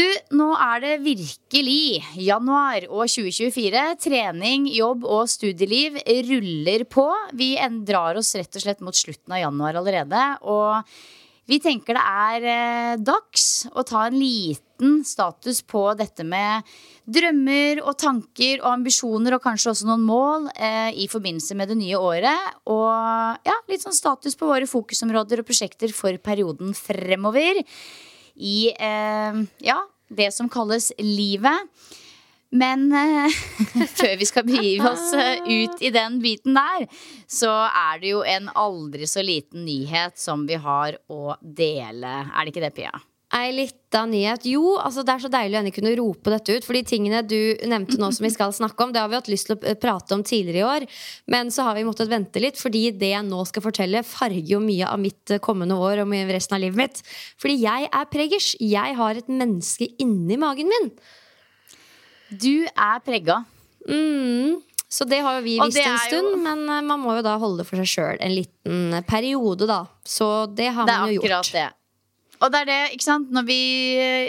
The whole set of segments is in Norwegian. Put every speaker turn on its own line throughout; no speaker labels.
Du, nå er det virkelig januar og 2024. Trening, jobb og studieliv ruller på. Vi drar oss rett og slett mot slutten av januar allerede. Og vi tenker det er eh, dags å ta en liten status på dette med drømmer og tanker og ambisjoner og kanskje også noen mål eh, i forbindelse med det nye året. Og ja, litt sånn status på våre fokusområder og prosjekter for perioden fremover i eh, ja, det som kalles livet. Men eh, før vi skal begive oss eh, ut i den biten der, så er det jo en aldri så liten nyhet som vi har å dele. Er det ikke det, Pia?
Ei lita nyhet. Jo, altså det er så deilig å endelig kunne rope dette ut. For de tingene du nevnte nå som vi skal snakke om, det har vi hatt lyst til å eh, prate om tidligere i år. Men så har vi måttet vente litt, fordi det jeg nå skal fortelle, farger jo mye av mitt eh, kommende år og resten av livet mitt. Fordi jeg er preggers. Jeg har et menneske inni magen min.
Du er pregga.
Mm. Så det har jo vi visst en
stund, jo-
men eh, man må jo da holde det for seg sjøl en liten periode, da. Så det har
Det
man
er
jo
akkurat
gjort.
det. Og det er det, ikke sant Når vi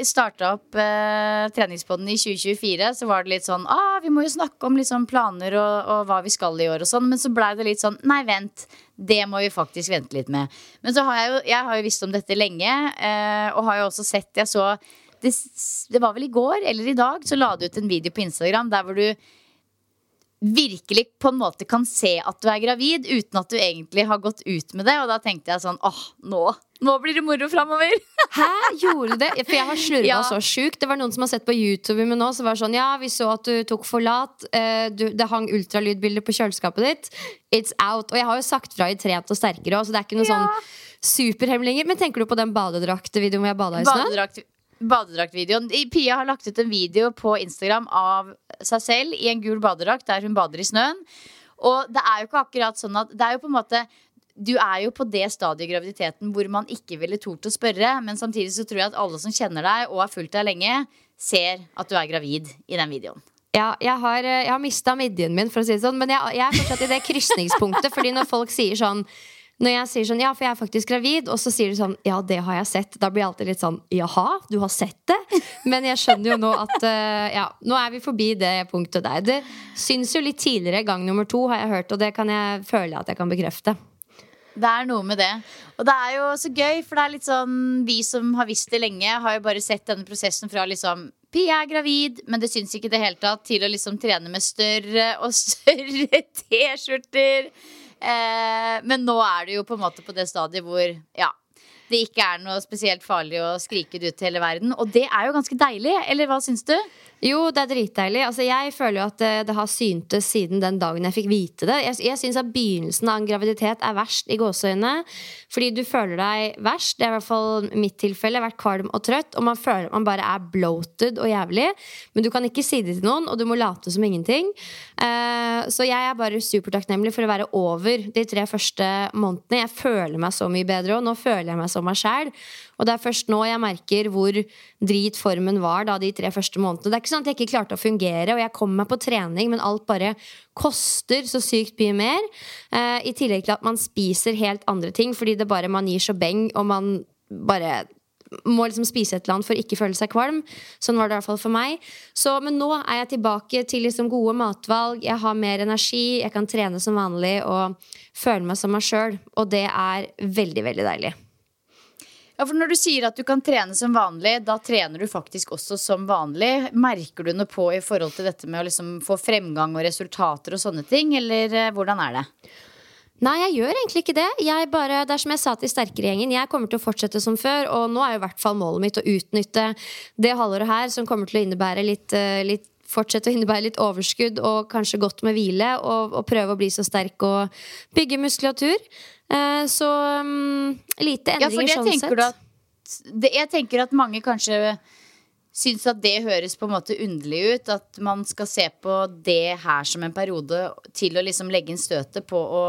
starta opp eh, treningspodden i 2024, så var det litt sånn ah, Vi må jo snakke om liksom planer og, og hva vi skal i år og sånn. Men så blei det litt sånn Nei, vent. Det må vi faktisk vente litt med. Men så har jeg jo, jeg har jo visst om dette lenge, eh, og har jo også sett Jeg så det, det var vel i går eller i dag, så la du ut en video på Instagram der hvor du virkelig på en måte kan se at du er gravid uten at du egentlig har gått ut med det. Og da tenkte jeg sånn åh, nå, nå blir det moro framover.
Hæ, gjorde du det? For jeg har slurva
Ja.
så sjukt. Det var noen som har sett på YouTube med nå, som var sånn Ja, vi så at du tok forlat. Eh, du, det hang ultralydbilder på kjøleskapet ditt. It's out. Og jeg har jo sagt fra i Trent og sterkere òg, så det er ikke noen
Ja.
sånn superhemlinger. Men tenker du på den badedraktvideoen hvor jeg bada i snø?
Badedrakt, badedraktvideoen. Pia har lagt ut en video på Instagram av seg selv i en gul badedrakt der hun bader i snøen. Og det er jo ikke akkurat sånn at Det er jo på en måte du er jo på det stadiet i graviditeten hvor man ikke ville tort å spørre, men samtidig så tror jeg at alle som kjenner deg og har fulgt deg lenge, ser at du er gravid i den videoen.
Ja, jeg har, eh, jeg har mista midjen min, for å si det sånn. Men jeg, jeg er fortsatt i det krysningspunktet. Fordi når folk sier sånn Når jeg sier sånn, ja, for jeg er faktisk gravid, og så sier du sånn, ja, det har jeg sett. Da blir jeg alltid litt sånn, jaha, du har sett det? Men jeg skjønner jo nå at uh, ja, nå er vi forbi det punktet der. Det syns jo litt tidligere, gang nummer to, har jeg hørt, og det kan jeg føle at jeg kan bekrefte.
Det er noe med det. Og det er jo så gøy, for det er litt sånn Vi som har visst det lenge, har jo bare sett denne prosessen fra liksom Pia er gravid, men det syns ikke i det hele tatt, til å liksom trene med større og større T-skjorter. Eh, men nå er du jo på en måte på det stadiet hvor ja, det ikke er noe spesielt farlig å skrike det ut til hele verden. Og det er jo ganske deilig, eller hva syns du?
Jo, det er dritdeilig. Altså, jeg føler jo at det, det har syntes siden den dagen jeg fikk vite det. Jeg, jeg syns at begynnelsen av en graviditet er verst i gåseøynene. Fordi du føler deg verst. Det er i hvert fall mitt tilfelle. Jeg har vært kvalm og trøtt. Og man føler at man bare er bloated og jævlig. Men du kan ikke si det til noen, og du må late som ingenting. Uh, så jeg er bare supertakknemlig for å være over de tre første månedene. Jeg føler meg så mye bedre, og nå føler jeg meg som for meg sjæl. Og det er først nå jeg merker hvor drit formen var da de tre første månedene. Det er ikke sånn at jeg ikke klarte å fungere, og jeg kom meg på trening, men alt bare koster så sykt mye mer. Eh, I tillegg til at man spiser helt andre ting fordi det bare man gir så beng, og man bare må liksom spise et eller annet for ikke føle seg kvalm. Sånn var det i hvert fall for meg. Så, men nå er jeg tilbake til liksom gode matvalg. Jeg har mer energi, jeg kan trene som vanlig og føle meg som meg sjøl. Og det er veldig, veldig deilig.
Ja, for Når du sier at du kan trene som vanlig, da trener du faktisk også som vanlig. Merker du noe på i forhold til dette med å liksom få fremgang og resultater og sånne ting, eller eh, hvordan er det?
Nei, jeg gjør egentlig ikke det. Jeg bare, det er som jeg sa til Sterkere-gjengen, jeg kommer til å fortsette som før. Og nå er jo i hvert fall målet mitt å utnytte det halvåret her som kommer til å innebære litt, eh, litt fortsette å innebære litt overskudd og kanskje godt med hvile. Og, og prøve å bli så sterk og bygge muskulatur. Eh, så um, lite endringer
ja,
sånn sett.
At, det, jeg tenker at mange kanskje syns at det høres på en måte underlig ut. At man skal se på det her som en periode til å liksom legge inn støtet på å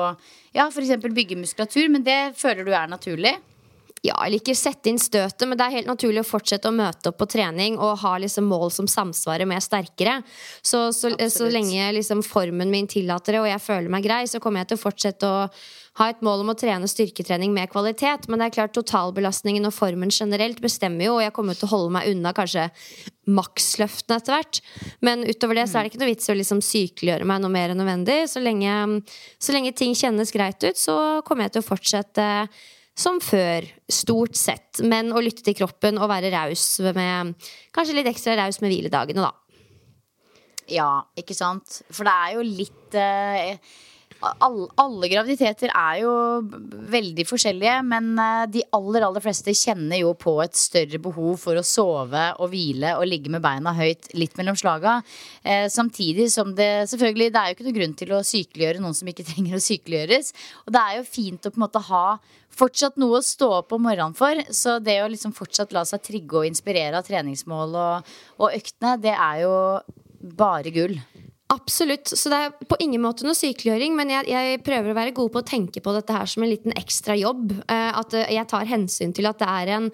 ja, f.eks. bygge muskulatur. Men det føler du er naturlig?
Ja, eller ikke sette inn støtet, men det er helt naturlig å fortsette å møte opp på trening og ha liksom mål som samsvarer med sterkere. Så, så, så lenge liksom formen min tillater det, og jeg føler meg grei, så kommer jeg til å fortsette å ha et mål om å trene styrketrening med kvalitet. Men det er klart totalbelastningen og formen generelt bestemmer jo, og jeg kommer til å holde meg unna kanskje maksløftene etter hvert. Men utover det så er det ikke noe vits i å liksom sykeliggjøre meg noe mer enn nødvendig. Så lenge, så lenge ting kjennes greit ut, så kommer jeg til å fortsette som før, stort sett. Men å lytte til kroppen og være raus med Kanskje litt ekstra raus med hviledagene, da.
Ja, ikke sant. For det er jo litt eh, alle, alle, graviditeter er jo veldig forskjellige, men eh, de aller, aller fleste kjenner jo på et større behov for å sove og hvile og ligge med beina høyt litt mellom slaga. Eh, samtidig som det selvfølgelig Det er jo ikke noen grunn til å sykeliggjøre noen som ikke trenger å sykeliggjøres. Og det er jo fint å på en måte ha fortsatt noe å stå opp om morgenen for. Så det å liksom fortsatt la seg trigge og inspirere av treningsmål og, og øktene, det er jo bare gull.
Absolutt. Så det er på ingen måte noe sykeliggjøring, men jeg, jeg, prøver å være god på å tenke på dette her som en liten ekstra jobb. Eh, at eh, jeg tar hensyn til at det er en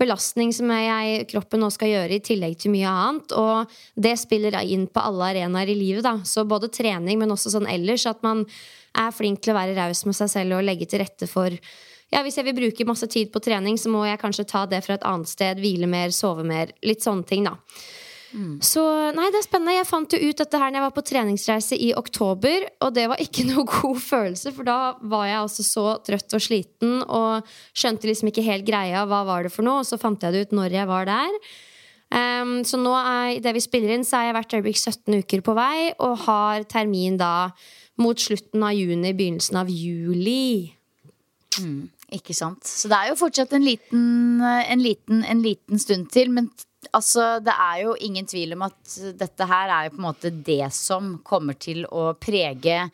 belastning som jeg, kroppen nå skal gjøre i tillegg til mye annet. Og det spiller inn på alle arenaer i livet. Da. Så både trening, men også sånn ellers. At man er flink til å være raus med seg selv og legge til rette for ja, Hvis jeg vil bruke masse tid på trening, så må jeg kanskje ta det fra et annet sted. Hvile mer, sove mer. Litt sånne ting, da. Mm. Så nei, det er spennende. Jeg fant jo ut dette her når jeg var på treningsreise i oktober, og det var ikke noe god følelse, for da var jeg altså så trøtt og sliten og skjønte liksom ikke helt greia. Hva var det for noe? Og så fant jeg det ut når jeg var der. Um, så nå er det vi spiller inn, så er jeg hvert øyeblikk 17 uker på vei og har termin da mot slutten av juni, begynnelsen av juli.
Mm, ikke sant. Så det er jo fortsatt en liten, en liten, en liten stund til. Men altså, det er jo ingen tvil om at dette her er jo på en måte det som kommer til å prege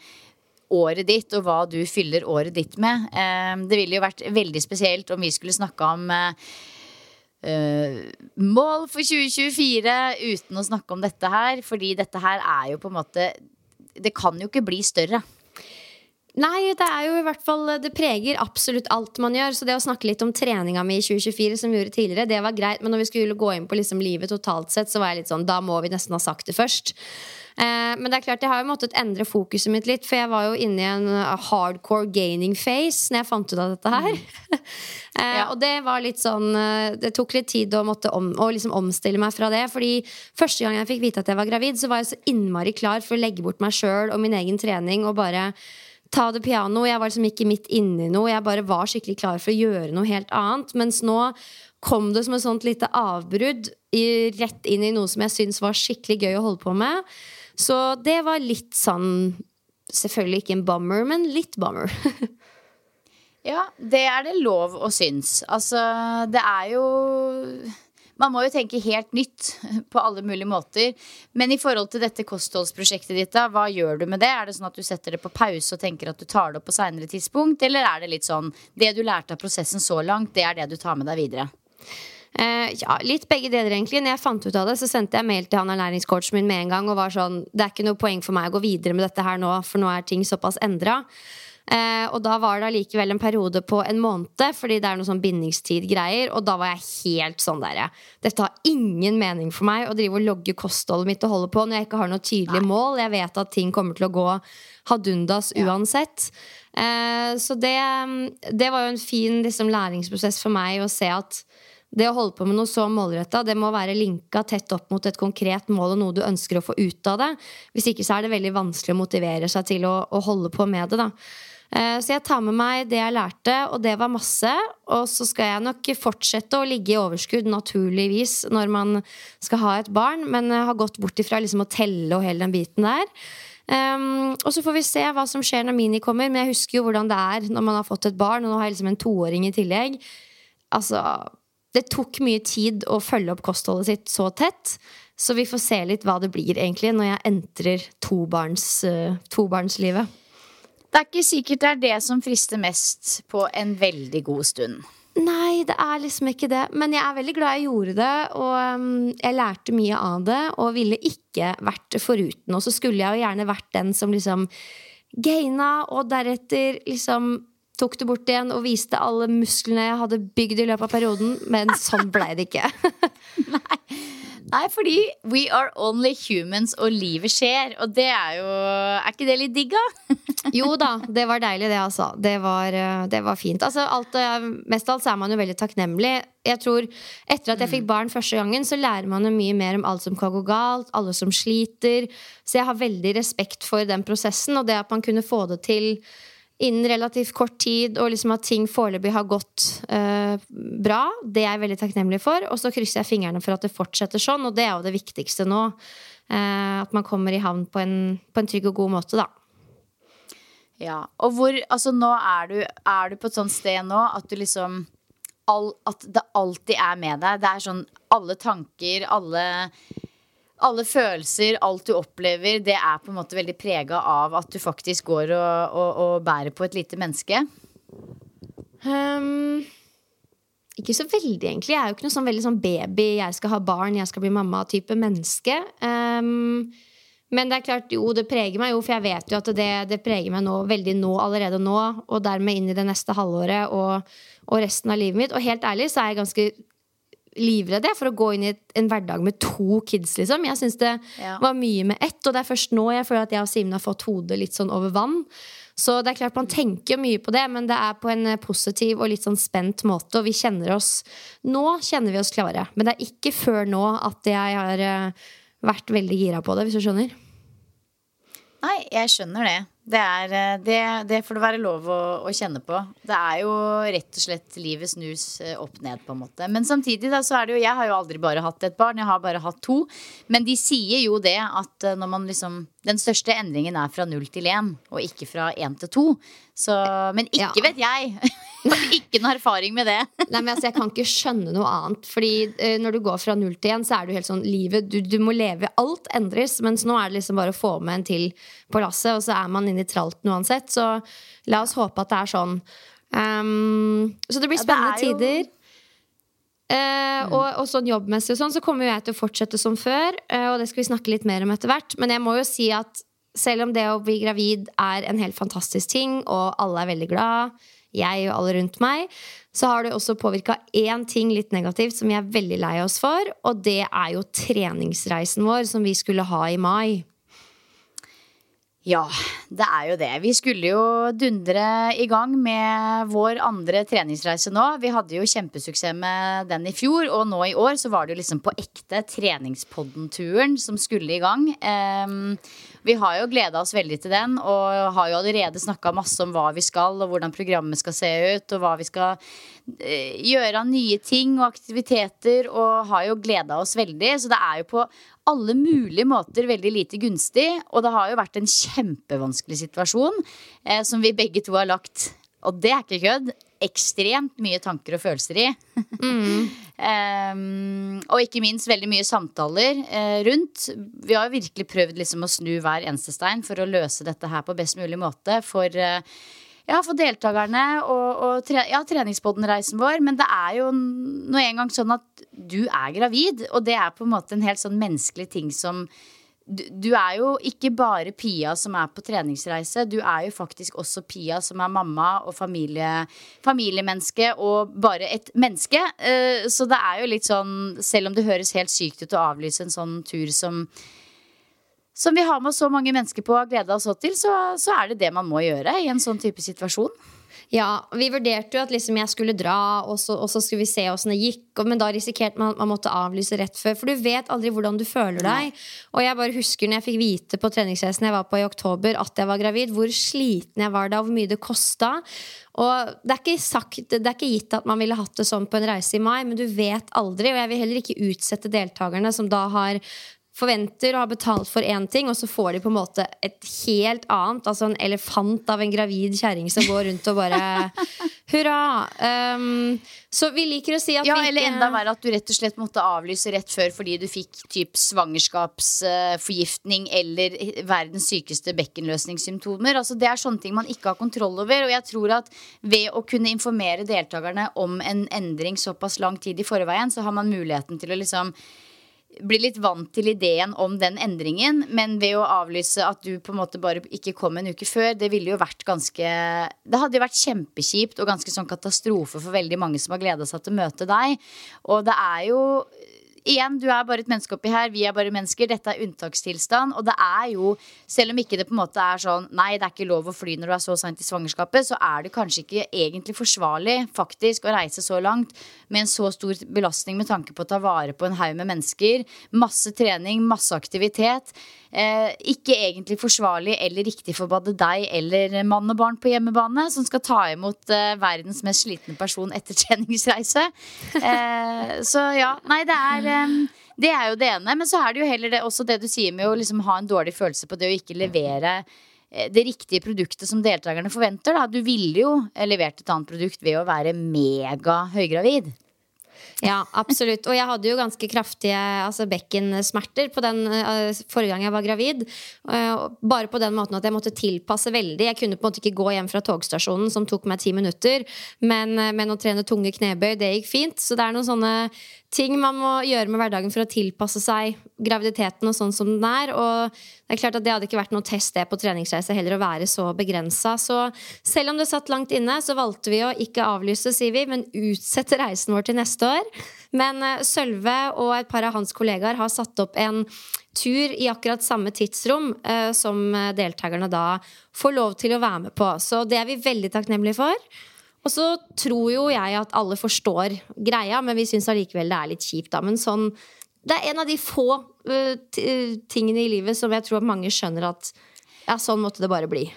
året ditt, og hva du fyller året ditt med. Det ville jo vært veldig spesielt om vi skulle snakke om Uh, mål for 2024 uten å snakke om dette her. Fordi dette her er jo på en måte Det kan jo ikke bli større.
Nei, det er jo i hvert fall Det preger absolutt alt man gjør. Så det å snakke litt om treninga mi i 2024, som vi gjorde tidligere, det var greit. Men når vi skulle gå inn på liksom livet totalt sett, så var jeg litt sånn Da må vi nesten ha sagt det først. Eh, men det er klart, jeg har jo måttet endre fokuset mitt litt, for jeg var jo inne i en uh, hardcore gaining face når jeg fant ut av dette her. Mm. eh. Og det var litt sånn uh, Det tok litt tid å, måtte om, å liksom omstille meg fra det. Fordi første gang jeg fikk vite at jeg var gravid, så var jeg så innmari klar for å legge bort meg sjøl og min egen trening og bare ta det piano. Jeg var liksom ikke midt inni noe. Jeg bare var skikkelig klar for å gjøre noe helt annet. Mens nå kom det som et sånt lite avbrudd i, rett inn i noe som jeg syns var skikkelig gøy å holde på med. Så det var litt sånn Selvfølgelig ikke en bummer, men litt bummer.
ja, det er det lov å synes. Altså, det er jo man må jo tenke helt nytt på alle mulige måter. Men i forhold til dette kostholdsprosjektet ditt, da, hva gjør du med det? Er det sånn at du setter det på pause og tenker at du tar det opp på seinere tidspunkt? Eller er det litt sånn det du lærte av prosessen så langt, det er det du tar med deg videre?
Uh, ja, litt begge deler, egentlig. Når jeg fant ut av det, så sendte jeg mail til han ernæringscoachen min med en gang og var sånn Det er ikke noe poeng for meg å gå videre med dette her nå, for nå er ting såpass endra. Eh, og da var det allikevel en periode på en måned, fordi det er noe sånn bindingstid-greier. Og da var jeg helt sånn der Dette har ingen mening for meg å drive og logge kostholdet mitt og holde på når jeg ikke har noe tydelig Nei. mål. Jeg vet at ting kommer til å gå hadundas ja. uansett. Eh, så det, det, var jo en fin liksom, læringsprosess for meg å se at det å holde på med noe så målretta, det må være linka tett opp mot et konkret mål og noe du ønsker å få ut av det. Hvis ikke så er det veldig vanskelig å motivere seg til å, å holde på med det. da. Eh, så jeg tar med meg det jeg lærte, og det var masse. Og så skal jeg nok fortsette å ligge i overskudd, naturligvis, når man skal ha et barn. Men jeg har gått bort ifra liksom å telle og hele den biten der. Um, og så får vi se hva som skjer når Mini kommer. Men jeg husker jo hvordan det er når man har fått et barn, og nå har jeg liksom en toåring i tillegg. Altså, det tok mye tid å følge opp kostholdet sitt så tett. Så vi får se litt hva det blir egentlig når jeg entrer tobarns, uh, tobarnslivet.
Det er ikke sikkert det er det som frister mest på en veldig god stund.
Nei, det er liksom ikke det. Men jeg er veldig glad jeg gjorde det, og um, jeg lærte mye av det, og ville ikke vært foruten. Og så skulle jeg jo gjerne vært den som liksom gaina, og deretter liksom tok det bort igjen og viste alle musklene jeg hadde bygd i løpet av perioden. Men sånn blei det ikke.
Nei. Nei, fordi we are only humans, og livet skjer. Og det er jo Er ikke det litt digg, da?
jo da, det var deilig, det, altså. Det var, eh, det var fint. Altså, alt, eh, mest av alt er man jo veldig takknemlig. Jeg tror Etter at jeg fikk barn første gangen, så lærer man jo mye mer om alt som kan gå galt, alle som sliter. Så jeg har veldig respekt for den prosessen, og det at man kunne få det til innen relativt kort tid, og liksom at ting foreløpig har gått uh, bra. Det er jeg veldig takknemlig for. Og så krysser jeg fingrene for at det fortsetter sånn, og det er jo det viktigste nå. Uh, at man kommer i havn på en, på en, trygg og god måte, da.
Ja. Og hvor Altså, nå er du, er du på et sånt sted nå at du liksom all, At det alltid er med deg. Det er sånn alle tanker, alle alle følelser, alt du opplever, det er på en måte veldig prega av at du faktisk går og, og, og bærer på et lite menneske? Um,
ikke så veldig, egentlig. Jeg er jo ikke noe sånn veldig sånn baby, jeg skal ha barn, jeg skal bli mamma-type menneske. Um, men det er klart, jo, det preger meg jo, for jeg vet jo at det, det, preger meg nå, veldig nå, allerede nå, og dermed inn i det neste halvåret og, og resten av livet mitt. Og helt ærlig så er jeg ganske livredd for å gå inn i en hverdag med to kids. liksom Jeg syns det ja. var mye med ett, og det er først nå jeg føler at jeg og Simen har fått hodet litt sånn over vann. Så det er klart man tenker mye på det, men det er på en positiv og litt sånn spent måte. Og vi kjenner oss Nå kjenner vi oss klare, men det er ikke før nå at jeg har eh, vært veldig gira på det, hvis du skjønner.
Nei, jeg skjønner det. Det, er, eh, det, det, får det være lov å, å, kjenne på. Det er jo rett og slett livet snus eh, opp ned, på en måte. Men samtidig, da, så er det jo Jeg har jo aldri bare hatt et barn, jeg har bare hatt to. Men de sier jo det at eh, når man liksom Den største endringen er fra null til én, og ikke fra én til to. Så, men ikke ja. vet jeg. ikke noe erfaring med det.
Nei, men altså, Jeg kan ikke skjønne noe annet. Fordi uh, når du går fra null til én, så er det jo helt sånn livet du, du, må leve. Alt endres. Mens nå er det liksom bare å få med en til på lasset, og så er man inne i tralten uansett. Så la oss håpe at det er sånn. Um, så det blir spennende ja, det tider. Uh, mm. og, og, sånn jobbmessig og sånn, så kommer jeg til å fortsette som før. Uh, og det skal vi snakke litt mer om etter hvert. Men jeg må jo si at selv om det å bli gravid er en helt fantastisk ting, og alle er veldig glad, jeg og alle rundt meg, så har det også påvirka én ting litt negativt som vi er veldig lei oss for, og det er jo treningsreisen vår som vi skulle ha i mai.
Ja, det er jo det. Vi skulle jo dundre i gang med vår andre treningsreise nå. Vi hadde jo kjempesuksess med den i fjor, og nå i år så var det jo liksom på ekte treningspodden-turen som skulle i gang. Um, vi har jo gleda oss veldig til den, og har jo allerede snakka masse om hva vi skal, og hvordan programmet skal se ut, og hva vi skal uh, gjøre av nye ting og aktiviteter, og har jo gleda oss veldig. Så det er jo på alle mulige måter veldig lite gunstig. Og det har jo vært en kjempevanskelig situasjon eh, som vi begge to har lagt og det er ikke kødd. Ekstremt mye tanker og følelser i. Mm. um, og ikke minst veldig mye samtaler uh, rundt. Vi har jo virkelig prøvd liksom å snu hver eneste stein for å løse dette her på best mulig måte for uh, ja, for deltakerne og, og tre, ja, treningspodden-reisen vår. Men det er jo nå engang sånn at du er gravid, og det er på en måte en helt sånn menneskelig ting som du, du er jo ikke bare Pia som er på treningsreise. Du er jo faktisk også Pia som er mamma og familie, familiemenneske og bare et menneske. Eh, så det er jo litt sånn, selv om det høres helt sykt ut å avlyse en sånn tur som som vi har med så mange mennesker på og gleda oss til, så, så er det det man må gjøre i en sånn type situasjon.
Ja, Vi vurderte jo at liksom jeg skulle dra, og så, og så skulle vi se åssen det gikk. Men da risikerte man at man måtte avlyse rett før. For du vet aldri hvordan du føler deg. Og jeg bare husker når jeg fikk vite på treningsreisen jeg var på i oktober at jeg var gravid, hvor sliten jeg var da, og hvor mye det kosta. Og det er, ikke sagt, det er ikke gitt at man ville hatt det sånn på en reise i mai, men du vet aldri. Og jeg vil heller ikke utsette deltakerne som da har forventer å ha betalt for én ting, og så får de på en måte et helt annet. Altså en elefant av en gravid kjerring som går rundt og bare Hurra! Um, så vi liker å si at
ja,
vi
ikke Eller enda verre at du rett og slett måtte avlyse rett før fordi du fikk typ svangerskapsforgiftning eller verdens sykeste bekkenløsningssymptomer. Altså, det er sånne ting man ikke har kontroll over. Og jeg tror at ved å kunne informere deltakerne om en endring såpass lang tid i forveien, så har man muligheten til å liksom blir litt vant til ideen om den endringen. Men ved å avlyse at du på en måte bare ikke kom en uke før, det ville jo vært ganske Det hadde jo vært kjempekjipt og ganske sånn katastrofe for veldig mange som har gleda seg til å møte deg. Og det er jo igjen, du er bare et menneske oppi her, vi er bare mennesker. Dette er unntakstilstand. Og det er jo, selv om ikke det på en måte er sånn nei, det er ikke lov å fly når du er så seint i svangerskapet, så er det kanskje ikke egentlig forsvarlig faktisk å reise så langt med en så stor belastning med tanke på å ta vare på en haug med mennesker. Masse trening, masse aktivitet. Eh, ikke egentlig forsvarlig eller riktig for både deg eller mann og barn på hjemmebane, som skal ta imot eh, verdens mest slitne person etter treningsreise. Eh, så ja, nei, det er det er jo det ene. Men så er det jo heller det, også det du sier med å liksom ha en dårlig følelse på det å ikke levere eh, det riktige produktet som deltakerne forventer. Da. Du ville jo levert et annet produkt ved å være mega høygravid.
Ja, absolutt. Og jeg hadde jo ganske kraftige altså bekkensmerter på den uh, forrige gang jeg var gravid. Uh, bare på den måten at jeg måtte tilpasse veldig. Jeg kunne på en måte ikke gå hjem fra togstasjonen, som tok meg ti minutter. Men, uh, men å trene tunge knebøy, det gikk fint. Så det er noen sånne ting man må gjøre med hverdagen for å tilpasse seg graviditeten og sånn som den er. Og det er klart at det hadde ikke vært noe test det på treningsreise heller å være så begrensa. Så selv om det satt langt inne, så valgte vi å ikke avlyse, sier vi, men utsette reisen vår til neste år. Men uh, Sølve og et par av hans kollegaer har satt opp en tur i akkurat samme tidsrom uh, som deltakerne da får lov til å være med på. Så det er vi veldig takknemlige for. Og så tror jo jeg at alle forstår greia, men vi syns allikevel det er litt kjipt, da. Men sånn Det er en av de få uh, tingene i livet som jeg tror mange skjønner at ja, sånn måtte det bare bli.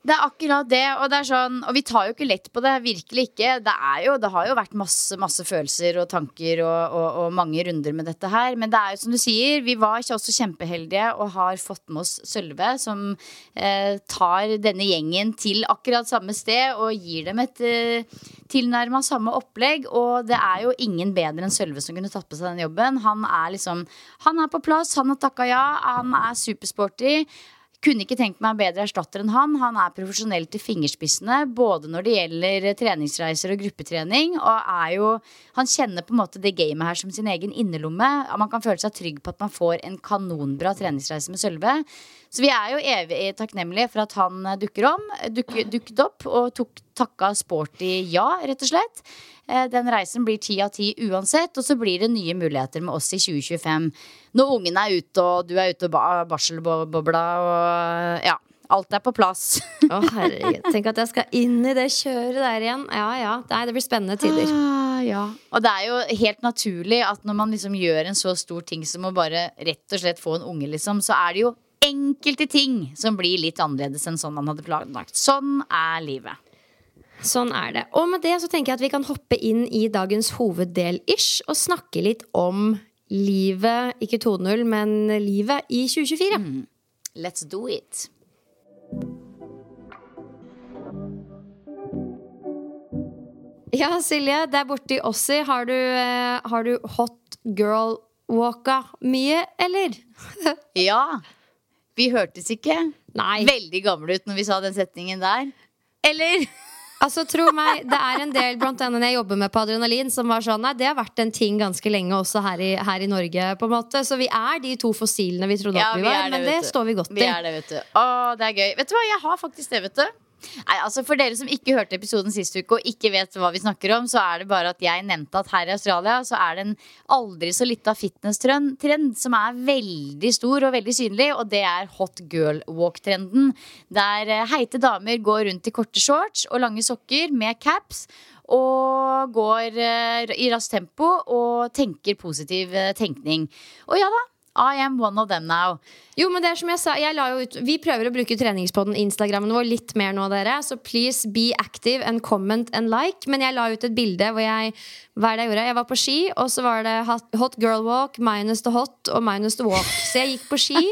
Det er akkurat det, og det sånn Og vi tar jo ikke lett på det, virkelig ikke. Det, jo, det har jo vært masse, masse følelser og tanker og, og, og, mange runder med dette her. Men det er jo som du sier, vi var ikke også kjempeheldige og har fått med oss Sølve, som eh, tar denne gjengen til akkurat samme sted og gir dem et eh, tilnærma samme opplegg. Og det er jo ingen bedre enn Sølve som kunne tatt på seg den jobben. Han er liksom Han er på plass, han har takka ja, han er supersporty. Kunne ikke tenkt meg en bedre erstatter enn han. Han er profesjonell til fingerspissene, både når det gjelder treningsreiser og gruppetrening. Og er jo Han kjenner på en måte det gamet her som sin egen innerlomme. Man kan føle seg trygg på at man får en kanonbra treningsreise med Sølve. Så vi er jo evig takknemlige for at han dukker om, duk, dukket opp og tok, takka sporty ja, rett og slett. Eh, den reisen blir ti av ti uansett, og så blir det nye muligheter med oss i 2025. Når ungen er ute, og du er ute og barselbobla, og ja. Alt er på plass.
Å herregud, Tenk at jeg skal inn i det kjøret der igjen. Ja, ja, Nei, Det blir spennende tider.
Ah, ja. Og det er jo helt naturlig at når man liksom gjør en så stor ting som å bare rett og slett få en unge, liksom, så er det jo enkelte ting som blir litt annerledes enn sånn man hadde planlagt. Sånn er livet.
Sånn er det. Og med det så tenker jeg at vi kan hoppe inn i dagens hoveddel-ish og snakke litt om livet, ikke 2.0, men livet i 2024. Mm.
Let's do it.
Ja, Silje, der borte i Ossi, har du, eh, har du hot girl-walka mye, eller?
ja. Vi hørtes ikke
Nei.
veldig gamle ut når vi sa den setningen der. Eller?
Altså, tro meg, Det er en del blant denne jeg jobber med på adrenalin, som var sånn Nei, det har vært en ting ganske lenge også her i, her i Norge. på en måte Så vi er de to fossilene vi trodde
Ja,
vi var.
det,
men det står vi godt
Vi
i.
er det, vet du. Å, det er gøy. Vet du hva, jeg har faktisk det, vet du. Nei, altså For dere som ikke hørte episoden sist uke og ikke vet hva vi snakker om, så er det bare at jeg nevnte at her i Australia så er det en aldri så lita fitness-trend som er veldig stor og veldig synlig, og det er hot girl walk-trenden. Der eh, heite damer går rundt i korte shorts og lange sokker med caps. Og går eh, i raskt tempo og tenker positiv eh, tenkning. Og ja da, I am one of them now.
Jo, men det er som jeg sa jeg ut, Vi prøver å bruke treningspodden Instagrammen vår litt mer nå, dere. Så please be active and comment and like. Men jeg la ut et bilde hvor jeg Hva er det jeg gjorde? Jeg var på ski, og så var det hot girl walk, minus the hot og minus the walk. Så jeg gikk på ski.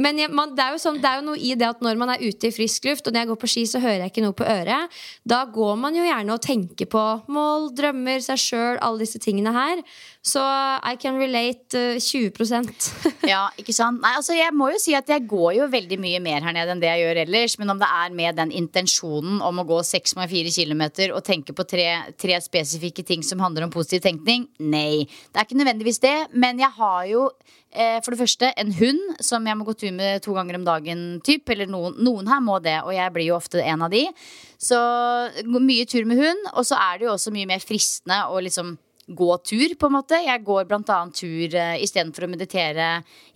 Men jeg, man, det, er sånn, det er jo noe i det at når man er ute i frisk luft, og når jeg går på ski, så hører jeg ikke noe på øret. Da går man jo gjerne og tenker på mål, drømmer, seg sjøl, alle disse tingene her. Så I can relate uh, 20%
Ja, ikke sant? Nei, altså jeg må jo si at jeg går jo veldig mye mer her nede enn det jeg gjør ellers. Men om det er med den intensjonen om å gå 6,4 km og tenke på tre, tre spesifikke ting som handler om positiv tenkning, nei. Det er ikke nødvendigvis det. Men jeg har jo eh, for det første en hund som jeg må gå tur med to ganger om dagen. Typ, eller noen, noen her må det, og jeg blir jo ofte en av de. Så mye tur med hund. Og så er det jo også mye mer fristende å liksom gå tur, på en måte. Jeg går annet tur uh, istedenfor å meditere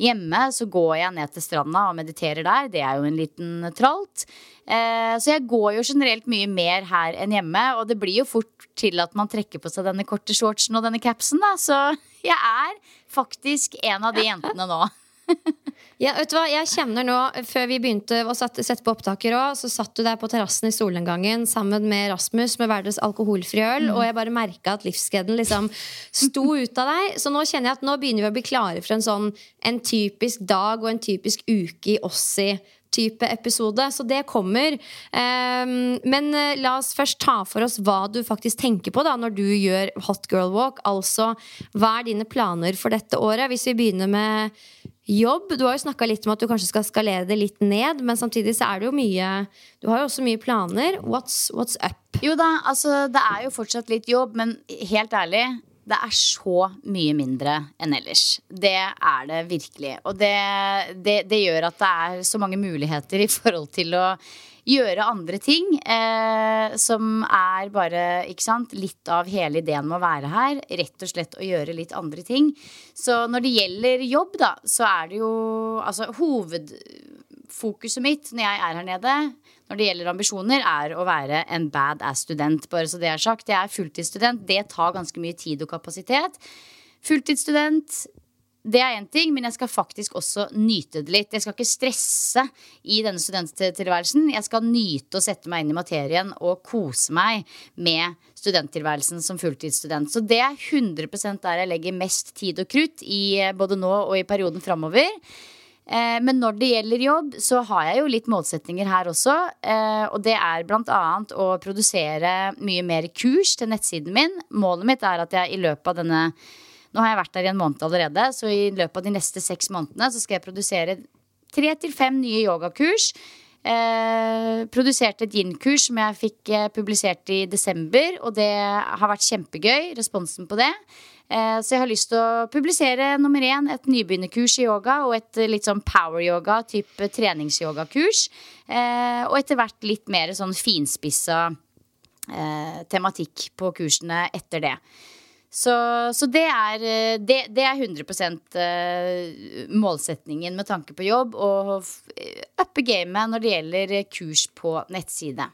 hjemme, så går jeg ned til stranda og mediterer der. Det er jo en liten tralt. Eh, så jeg går jo generelt mye mer her enn hjemme, og det blir jo fort til at man trekker på seg denne korte shortsen og denne capsen, da. Så jeg er faktisk en av de jentene nå.
Ja, vet du hva, jeg kjenner nå, Før vi begynte å sette, sette på opptaker også, så satt du der på terrassen i solnedgangen sammen med Rasmus med verdens alkoholfrie alkoholfri øl, og jeg bare merka at livsgleden liksom sto ut av deg. Så nå kjenner jeg at nå begynner vi å bli klare for en sånn en typisk dag og en typisk uke i Ossi type episode. Så det kommer. Um, men uh, la oss først ta for oss hva du faktisk tenker på da når du gjør Hot Girl Walk. Altså, hva er dine planer for dette året? Hvis vi begynner med jobb. Du har jo snakka litt om at du kanskje skal skalere det litt ned, men samtidig så er det jo mye Du har jo også mye planer. What's, what's up?
Jo da, altså det er jo fortsatt litt jobb, men helt ærlig det er så mye mindre enn ellers. Det er det virkelig. Og det, det, det gjør at det er så mange muligheter i forhold til å gjøre andre ting. Eh, som er bare ikke sant, litt av hele ideen med å være her. Rett og slett å gjøre litt andre ting. Så når det gjelder jobb, da, så er det jo altså hovedfokuset mitt når jeg er her nede, når det gjelder ambisjoner, er å være en badass-student. Bare så det er sagt. Jeg er fulltidsstudent. Det tar ganske mye tid og kapasitet. Fulltidsstudent, det er én ting, men jeg skal faktisk også nyte det litt. Jeg skal ikke stresse i denne studenttilværelsen. Jeg skal nyte å sette meg inn i materien og kose meg med studenttilværelsen som fulltidsstudent. Så det er 100% der jeg legger mest tid og krutt i både nå og i perioden framover. Eh, men når det gjelder jobb, så har jeg jo litt målsetninger her også. Eh, og det er bl.a. å produsere mye mer kurs til nettsiden min. Målet mitt er at jeg i løpet av denne Nå har jeg vært der i en måned allerede, så i løpet av de neste seks månedene så skal jeg produsere tre til fem nye yogakurs. Eh, produserte et yin-kurs som jeg fikk eh, publisert i desember, og det har vært kjempegøy, responsen på det. Eh, så jeg har lyst til å publisere nummer én, et nybegynnerkurs i yoga og et eh, litt sånn power yoga, type treningsyogakurs. Eh, og etter hvert litt mer sånn finspissa tematikk på kursene etter det. Så, så det, er, det, det er 100 eh, målsetningen med tanke på jobb. Og uppe gamet når det gjelder kurs på nettside.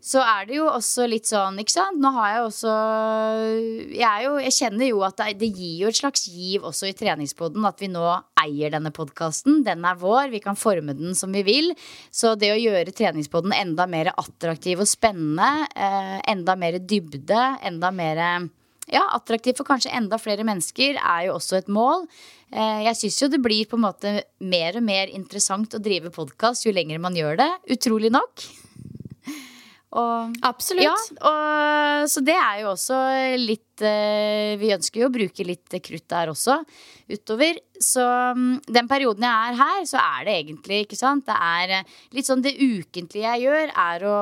Så er det jo også litt sånn, ikke sant. Nå har jeg også Jeg, jo, jeg kjenner jo at det, det gir jo et slags giv også i treningspoden at vi nå eier denne podkasten. Den er vår, vi kan forme den som vi vil. Så det å gjøre treningspoden enda mer attraktiv og spennende, eh, enda mer dybde, enda mer ja, attraktiv for kanskje enda flere mennesker, er jo også et mål. Eh, Jeg syns jo det blir på en måte mer og mer interessant å drive podkast jo lenger man gjør det. Utrolig nok. Og
Absolutt.
ja, og, så det er jo også litt eh, Vi ønsker jo å bruke litt krutt der også utover. Så mm, den perioden jeg er her, så er det egentlig, ikke sant Det er eh, litt sånn det ukentlige jeg gjør, er å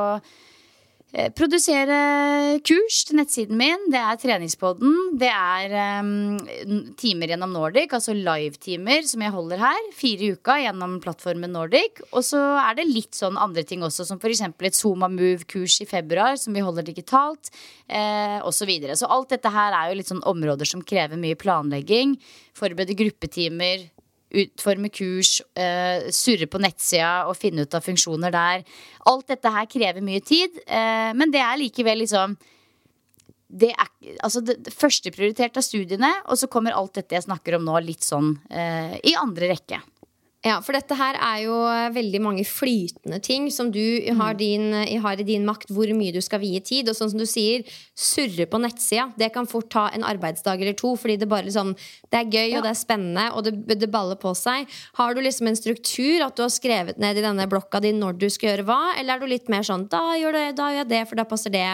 produsere kurs til nettsiden min. Det er treningspodden. Det er um, timer gjennom Nordic, altså live-timer som jeg holder her. Fire uka gjennom plattformen Nordic. Og så er det litt sånn andre ting også, som f.eks. et Zoma Move-kurs i februar som vi holder digitalt, eh, osv. Så, videre. så alt dette her er jo litt sånn områder som krever mye planlegging. Forberede gruppetimer, utforme kurs, uh, surre på nettsida og finne ut av funksjoner der. Alt dette her krever mye tid, uh, men det er likevel liksom det er altså det, det førsteprioritert av studiene, og så kommer alt dette jeg snakker om nå, litt sånn uh, i andre rekke.
Ja, for dette her er jo veldig mange flytende ting som du har, mm. din, har, i din makt hvor mye du skal vie tid. Og sånn som du sier, surre på nettsida. Det kan fort ta en arbeidsdag eller to. Fordi det bare liksom Det er gøy, ja. og det er spennende, og det, det, baller på seg. Har du liksom en struktur, at du har skrevet ned i denne blokka di når du skal gjøre hva? Eller er du litt mer sånn da gjør, det, da gjør jeg det, for da passer det?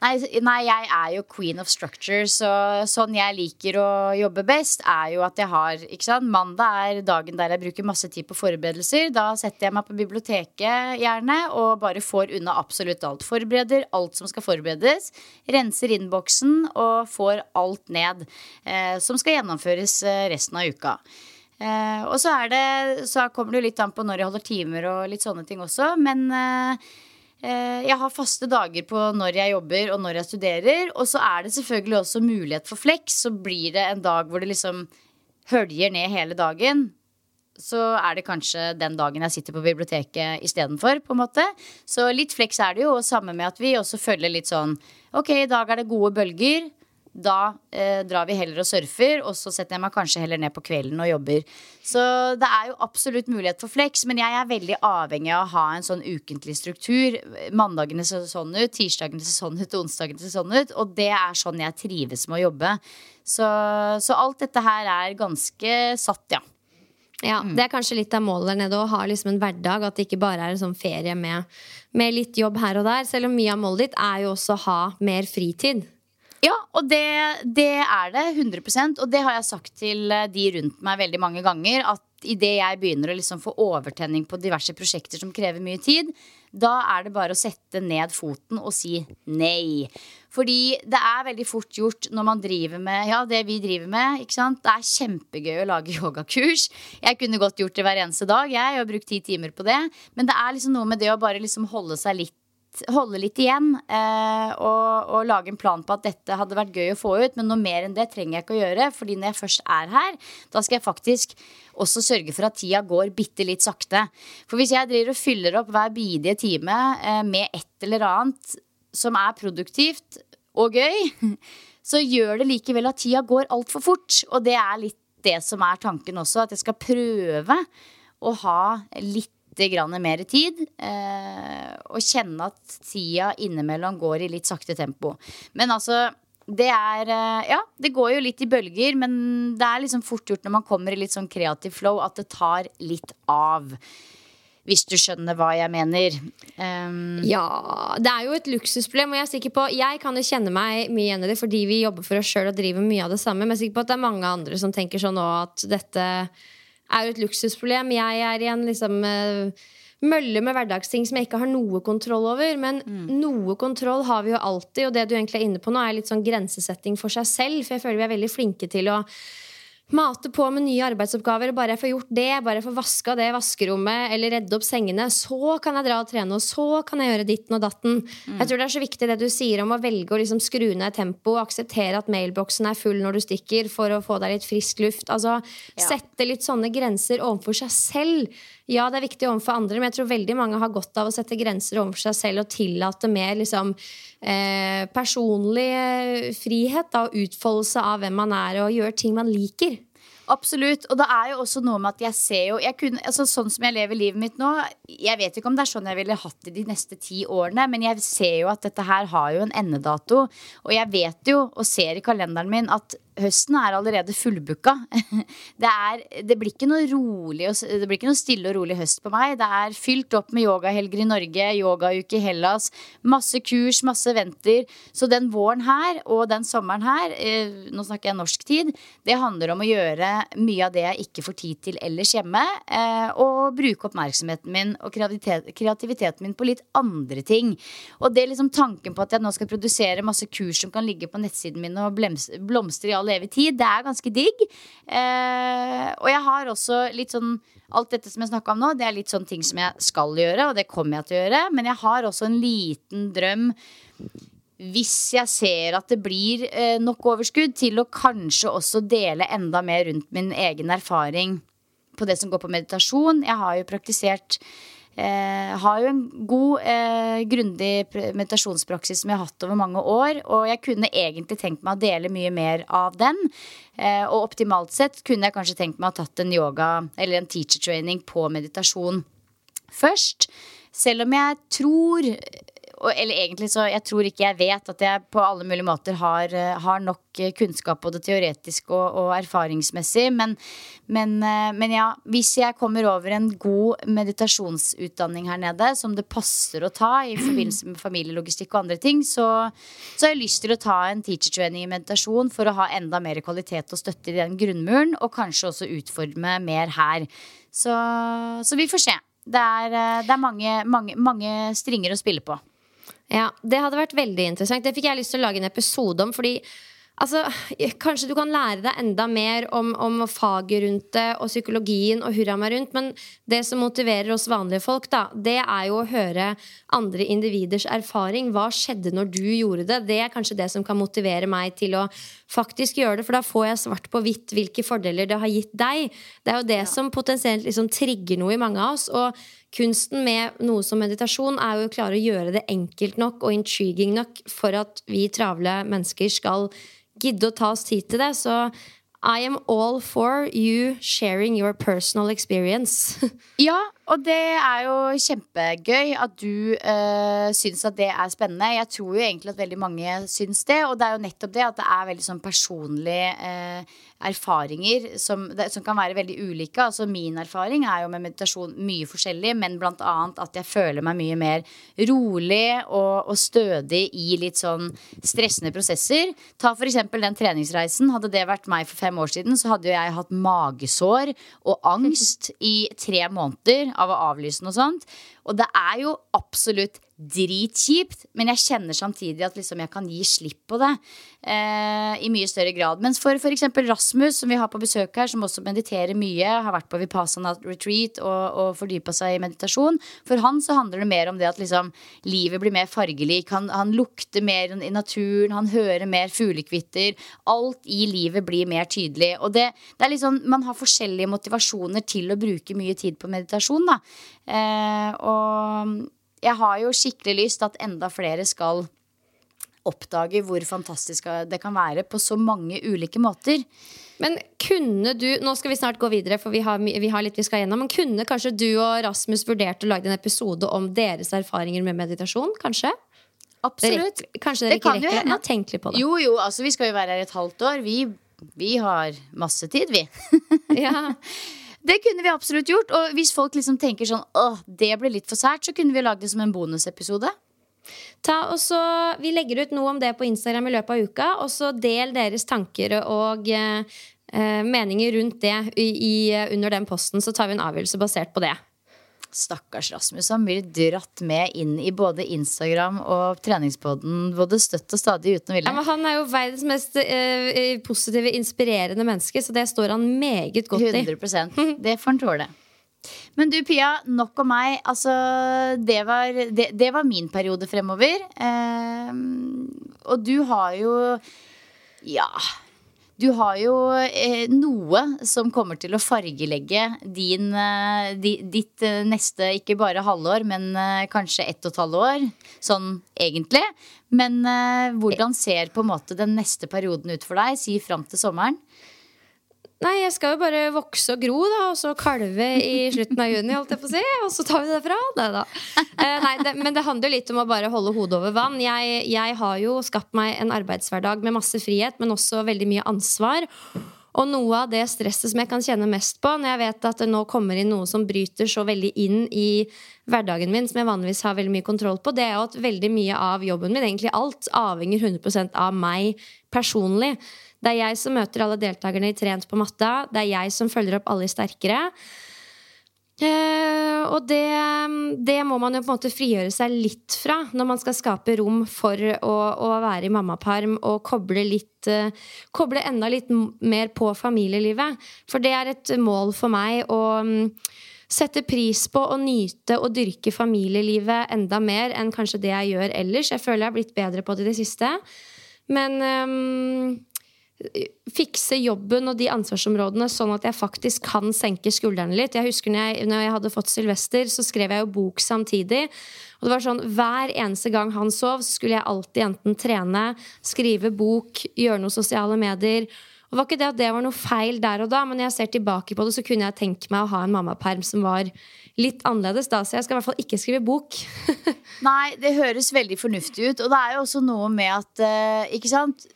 Nei, nei, jeg er jo queen of structure, så sånn jeg liker å jobbe best, er jo at jeg har ikke sant? Mandag er dagen der jeg bruker masse tid på forberedelser. Da setter jeg meg på biblioteket gjerne og bare får unna absolutt alt. Forbereder alt som skal forberedes. Renser innboksen og får alt ned eh, som skal gjennomføres eh, resten av uka. Eh, og så, er det, så kommer det jo litt an på når jeg holder timer og litt sånne ting også, men eh, jeg har faste dager på når jeg jobber og når jeg studerer. Og så er det selvfølgelig også mulighet for flex. Så blir det en dag hvor det liksom høljer ned hele dagen. Så er det kanskje den dagen jeg sitter på biblioteket istedenfor. Så litt flex er det jo, og samme med at vi også følger litt sånn Ok, i dag er det gode bølger da eh, drar vi heller og surfer, og så setter jeg meg kanskje heller ned på kvelden og jobber. Så det er jo absolutt mulighet for flex, men jeg er veldig avhengig av å ha en sånn ukentlig struktur. Mandagene ser sånn ut, tirsdagene ser sånn ut, onsdagene ser sånn ut. Og det er sånn jeg trives med å jobbe. Så, så alt dette her er ganske satt, ja.
Ja, mm. Det er kanskje litt av målet der nede å ha liksom en hverdag. At det ikke bare er en sånn ferie med, med litt jobb her og der. Selv om mye av målet ditt er jo også å ha mer fritid.
Ja, og det, det, er det. 100% Og det har jeg sagt til eh, de rundt meg veldig mange ganger. At idet jeg begynner å liksom få overtenning på diverse prosjekter som krever mye tid, da er det bare å sette ned foten og si nei. Fordi det er veldig fort gjort når man driver med ja, det vi driver med. ikke sant? Det er kjempegøy å lage yogakurs. Jeg kunne godt gjort det hver eneste dag jeg, og brukt ti timer på det. Men det er liksom noe med det å bare liksom holde seg litt holde litt igjen eh, og, og, lage en plan på at dette hadde vært gøy å få ut. Men noe mer enn det trenger jeg ikke å gjøre. Fordi når jeg først er her, da skal jeg faktisk også sørge for at tida går bitte litt sakte. For hvis jeg driver og fyller opp hver bidige time eh, med et eller annet som er produktivt og gøy, så gjør det likevel at tida går altfor fort. Og det er litt det som er tanken også, at jeg skal prøve å ha litt grann mer tid. Eh, og kjenne at tida innimellom går i litt sakte tempo. Men altså det er eh, Ja, det går jo litt i bølger, men det er liksom fort gjort når man kommer i litt sånn kreativ flow, at det tar litt av. Hvis du skjønner hva jeg mener. Um,
ja, det er jo et luksusproblem. Og jeg er sikker på, jeg kan jo kjenne meg mye igjen i det fordi vi jobber for oss sjøl og driver mye av det samme. Men jeg er sikker på at det er mange andre som tenker sånn òg at dette er jo et luksusproblem. Jeg er i en liksom uh, mølle med hverdagsting som jeg ikke har noe kontroll over. Men mm. noe kontroll har vi jo alltid, og det du egentlig er inne på nå, er litt sånn grensesetting for seg selv. For jeg føler vi er veldig flinke til å mate på med nye arbeidsoppgaver. Bare jeg får gjort det, bare jeg får vaska det vaskerommet eller redde opp sengene, så kan jeg dra og trene, og så kan jeg gjøre ditten og datten. Mm. Jeg tror det er så viktig det du sier om å velge å liksom skru ned tempoet, akseptere at mailboksen er full når du stikker, for å få deg litt frisk luft. Altså ja. sette litt sånne grenser overfor seg selv. Ja, det er viktig overfor andre, men jeg tror veldig mange har godt av å sette grenser overfor seg selv og tillate mer liksom, eh, personlig eh, frihet og utfoldelse av hvem man er, og gjøre ting man liker.
Absolutt. Og det er jo også noe med at jeg ser jo jeg kunne, altså Sånn som jeg lever livet mitt nå Jeg vet ikke om det er sånn jeg ville hatt det de neste ti årene, men jeg ser jo at dette her har jo en endedato. Og jeg vet jo, og ser i kalenderen min, at høsten er allerede fullbooka. Det, det, blir ikke noe rolig Det blir ikke noe stille og rolig høst på meg. Det er fylt opp med yogahelger i Norge, yogauke i Hellas, masse kurs, masse venter. Så den våren her og den sommeren her, eh, nå snakker jeg norsk tid, det handler om å gjøre mye av det jeg ikke får tid til ellers hjemme, eh, og bruke oppmerksomheten min og kreativiteten min på litt andre ting. Og det er liksom tanken på at jeg nå skal produsere masse kurs som kan ligge på nettsiden min og blomstre i all evig tid. Det er ganske digg. Eh, og jeg har også litt sånn Alt dette som jeg snakka om nå, det er litt sånn ting som jeg skal gjøre, og det kommer jeg til å gjøre. Men jeg har også en liten drøm hvis jeg ser at det blir eh, nok overskudd til å kanskje også dele enda mer rundt min egen erfaring på det som går på meditasjon. Jeg har jo praktisert eh, har jo en god, eh, grundig meditasjonspraksis som jeg har hatt over mange år. Og jeg kunne egentlig tenkt meg å dele mye mer av den. Eh, og optimalt sett kunne jeg kanskje tenkt meg å ha tatt en yoga eller en teacher training på meditasjon først. Selv om jeg tror eller egentlig så jeg tror ikke jeg vet at jeg på alle mulige måter har, eh, har nok eh, kunnskap både teoretisk og, og erfaringsmessig. Men, men, eh, men, ja, hvis jeg kommer over en god meditasjonsutdanning her nede, som det passer å ta i forbindelse med familielogistikk og andre ting, så, så har jeg lyst til å ta en teacher training i meditasjon for å ha enda mer kvalitet og støtte i den grunnmuren, og kanskje også utforme mer her. Så, så vi får se. Det er, det er mange, mange, mange stringer å spille på.
Ja, Det hadde vært veldig interessant. Det fikk jeg lyst til å lage en episode om. fordi Altså, kanskje du kan lære deg enda mer om, om, faget rundt det og psykologien og hurra meg rundt, men det som motiverer oss vanlige folk, da, det er jo å høre andre individers erfaring. Hva skjedde når du gjorde det? Det er kanskje det som kan motivere meg til å faktisk gjøre det, for da får jeg svart på hvitt hvilke fordeler det har gitt deg. Det er jo det ja. som potensielt liksom trigger noe i mange av oss. og kunsten med noe som meditasjon er jo å klare å gjøre det enkelt nok og intriguing nok for at vi travle mennesker skal gidde å ta oss tid til det. Så I am all for you sharing your personal experience.
ja, og det er jo kjempegøy at du uh, syns at det er spennende. Jeg tror jo egentlig at veldig mange syns det, og det er jo nettopp det at det er veldig sånn personlig uh, erfaringer som, som, kan være veldig ulike. Altså Min erfaring er jo med meditasjon mye forskjellig, men bl.a. at jeg føler meg mye mer rolig og, og, stødig i litt sånn stressende prosesser. Ta f.eks. den treningsreisen. Hadde det vært meg for fem år siden, så hadde jo jeg hatt magesår og angst i tre måneder av å avlyse noe sånt. Og det er jo absolutt dritkjipt, men jeg kjenner samtidig at liksom jeg kan gi slipp på det eh, i mye større grad. Mens for f.eks. Rasmus, som vi har på besøk her, som også mediterer mye, har vært på Vipassana retreat og, og fordypa seg i meditasjon, for han så handler det mer om det at liksom livet blir mer fargelig, Han, han lukter mer i naturen, han hører mer fuglekvitter. Alt i livet blir mer tydelig. Og det, det er liksom, man har forskjellige motivasjoner til å bruke mye tid på meditasjon. da. Eh, og jeg har jo skikkelig lyst at enda flere skal oppdage hvor fantastisk det kan være på så mange ulike måter.
Men kunne du Nå skal vi snart gå videre, for vi har, vi har litt vi skal gjennom. Men kunne kanskje du og Rasmus vurdert å lage en episode om deres erfaringer med meditasjon? Kanskje?
Absolutt.
Dere, kanskje dere ikke rekker det? Ja, tenk litt på det.
Jo, jo, altså vi skal jo være her et halvt år. Vi, vi har masse tid, vi. ja Det kunne vi absolutt gjort. Og hvis folk liksom tenker sånn åh, det ble litt for sært, så kunne vi lagd det som en bonusepisode.
Ta og så, Vi legger ut noe om det på Instagram i løpet av uka. Og så del deres tanker og eh, eh meninger rundt det i, i, under den posten. Så tar vi en avgjørelse basert på det.
Stakkars Rasmus. Han blir dratt med inn i både Instagram og treningsboden både støtt og stadig uten å ville.
Ja, han er jo verdens mest uh, positive, inspirerende menneske, så det står han meget godt
100% i. Det får han tåle. Men du Pia, nok om meg. Altså, det var, det, det var min periode fremover. Uh, og du har jo Ja du har jo eh, noe som kommer til å fargelegge din, eh, di, ditt eh, neste ikke bare halvår, men kanskje ett og et halvt år. Sånn egentlig. Men hvordan ser på en måte den neste perioden ut for deg? Si fram til sommeren.
Nei, jeg skal jo bare vokse og gro, da, og så kalve i slutten av juni, holdt jeg på å si. Og så tar vi det fra. Nei da. Eh, nei, det, men det handler jo litt om å bare holde hodet over vann. Jeg, jeg har jo skapt meg en arbeidshverdag med masse frihet, men også veldig mye ansvar. Og noe av det stresset som jeg kan kjenne mest på når jeg vet at det nå kommer inn noe som bryter så veldig inn i hverdagen min, som jeg vanligvis har veldig mye kontroll på, det er jo at veldig mye av jobben min, egentlig alt, avhenger 100% av meg personlig. Det er jeg som møter alle deltakerne i Trent på matta. Det er jeg som følger opp alle Sterkere. Uh, og det, det, må man jo på en måte frigjøre seg litt fra når man skal skape rom for å, å være i mammaperm og koble litt uh, Koble enda litt mer på familielivet. For det er et mål for meg å um, sette pris på og nyte og dyrke familielivet enda mer enn kanskje det jeg gjør ellers. Jeg føler jeg har blitt bedre på det i det siste. Men um, fikse jobben og de ansvarsområdene sånn at jeg faktisk kan senke skuldrene litt. Jeg husker når jeg, når jeg hadde fått Sylvester, så skrev jeg jo bok samtidig. Og det var sånn, Hver eneste gang han sov, så skulle jeg alltid enten trene, skrive bok, gjøre noe sosiale medier. Og var ikke det at det var noe feil der og da, men når jeg ser tilbake på det, så kunne jeg tenke meg å ha en mammaperm som var litt annerledes da, så jeg skal i hvert fall ikke skrive bok.
Nei, det høres veldig fornuftig ut. Og det er jo også noe med at eh, Ikke sant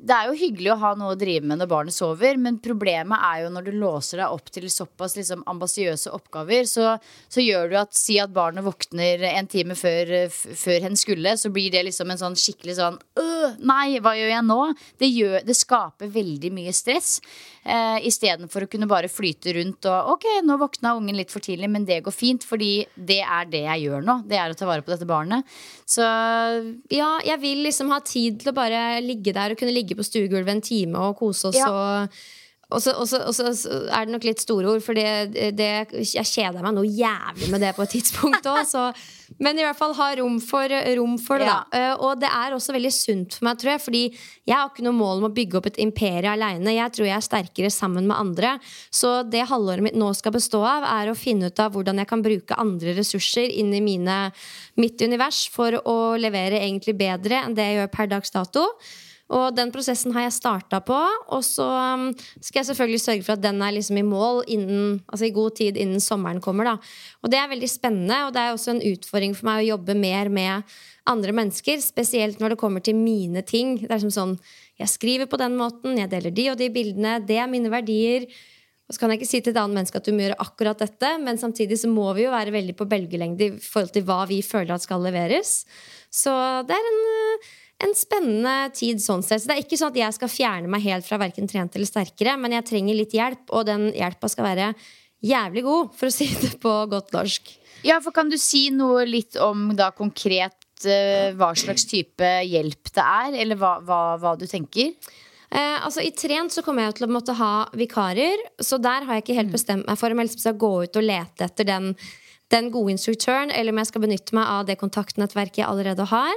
det er jo hyggelig å ha noe å drive med når barnet sover, men problemet er jo når du låser deg opp til såpass liksom, ambisiøse oppgaver, så, så, gjør du at si at barnet våkner en time før, før hen skulle, så blir det liksom en sånn skikkelig sånn øh, Nei, hva gjør jeg nå? Det, gjør, det skaper veldig mye stress. Eh, Istedenfor å kunne bare flyte rundt og Ok, nå våkna ungen litt for tidlig, men det går fint, fordi det er det jeg gjør nå. Det er å ta vare på dette barnet. Så
Ja, jeg vil liksom ha tid til å bare ligge der og kunne ligge på stuegulvet en time og kose oss ja. og og så, og er det nok litt store ord, for det, det, jeg kjeder meg noe jævlig med det på et tidspunkt òg. Men i hvert fall ha rom for, rom for det. Ja. da. og det er også veldig sunt for meg, tror jeg. Fordi jeg har ikke noe mål om å bygge opp et imperie aleine. Jeg tror jeg er sterkere sammen med andre. Så det halvåret mitt nå skal bestå av, er å finne ut av hvordan jeg kan bruke andre ressurser inn i mine, mitt univers for å levere egentlig bedre enn det jeg gjør per dags dato. Og den prosessen har jeg starta på. Og så um, skal jeg selvfølgelig sørge for at den er liksom i mål innen, altså i god tid innen sommeren kommer. Da. Og det er veldig spennende, og det er også en utfordring for meg å jobbe mer med andre mennesker. Spesielt når det kommer til mine ting. Det er som sånn, Jeg skriver på den måten, jeg deler de og de bildene. Det er mine verdier. Og så kan jeg ikke si til et annet menneske at du må gjøre akkurat dette, men samtidig så må vi jo være veldig på bølgelengde i forhold til hva vi føler at skal leveres. Så det er en en spennende tid sånn sett. Så det er ikke sånn at jeg skal fjerne meg helt fra verken trent eller sterkere, men jeg trenger litt hjelp, og den hjelpa skal være jævlig god, for å si det på godt norsk.
Ja, for Kan du si noe litt om da konkret uh, hva slags type hjelp det er, eller hva, hva, hva du tenker?
Eh, altså I Trent så kommer jeg til å måtte ha vikarer, så der har jeg ikke helt mm. bestemt meg for om jeg skal gå ut og lete etter den, den gode instruktøren, eller om jeg skal benytte meg av det kontaktnettverket jeg allerede har.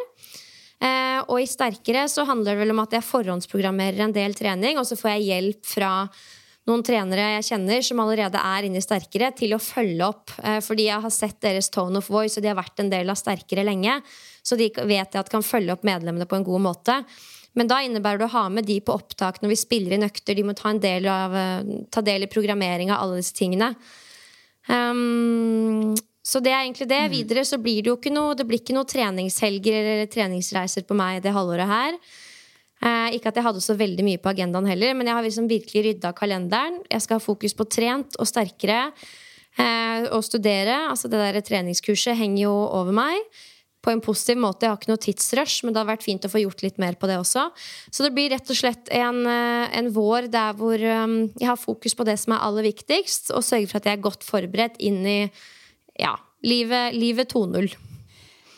Eh, og i Sterkere så handler det vel om at jeg forhåndsprogrammerer en del trening, og så får jeg hjelp fra noen trenere jeg kjenner som allerede er inne i Sterkere, til å følge opp. Eh, fordi jeg har sett deres tone of voice, og de har vært en del av Sterkere lenge. Så de vet jeg at kan følge opp medlemmene på en god måte. Men da innebærer det å ha med de på opptak når vi spiller inn økter. De må ta, del, av, eh, ta del i programmering av alle disse tingene. Um, så det er egentlig det. Mm. Videre så blir det jo ikke noe Det blir ikke noe treningshelger eller treningsreiser på meg det halvåret her. Eh, ikke at jeg hadde så veldig mye på agendaen heller, men jeg har liksom virkelig rydda kalenderen. Jeg skal ha fokus på trent og sterkere eh, og studere. Altså det der treningskurset henger jo over meg. På en positiv måte. Jeg har ikke noe tidsrush, men det har vært fint å få gjort litt mer på det også. Så det blir rett og slett en, eh, en vår der hvor um, jeg har fokus på det som er aller viktigst, og sørger for at jeg er godt forberedt inn i ja, livet, livet 2.0.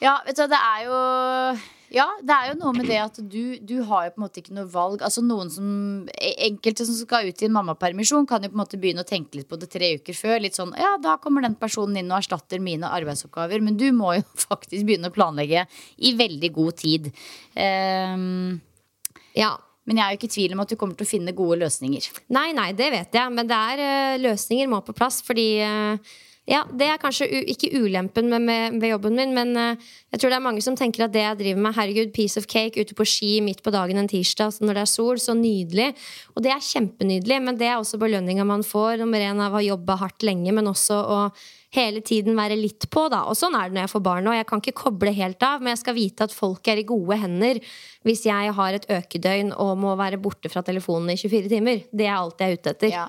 Ja, vet du, det er jo ja, det er jo noe med det at du, du har jo på en måte ikke noe valg. Altså noen som, e, Enkelte som skal ut i en mammapermisjon, kan jo på en måte begynne å tenke litt på det tre uker før. Litt sånn ja, da kommer den personen inn og erstatter mine arbeidsoppgaver. Men du må jo faktisk begynne å planlegge i veldig god tid. Um, ja. Men jeg er jo ikke i tvil om at du kommer til å finne gode løsninger.
Nei, nei, det vet jeg. Men det er uh, løsninger må på plass. Fordi uh, ja, det er kanskje ikke ulempen med, med, ved jobben min, men uh, jeg tror det er mange som tenker at det jeg driver med, herregud, piece of cake ute på ski midt på dagen en tirsdag når det er sol, så nydelig. Og det er kjempenydelig, men det er også belønninga man får, nummer én av å jobbe hardt lenge, men også å hele tiden være litt på, da. Og sånn er det når jeg får barn og Jeg kan ikke koble helt av, men jeg skal vite at folk er i gode hender hvis jeg har et økedøgn og må være borte fra telefonen i 24 timer. Det er alt jeg er ute etter.
Ja.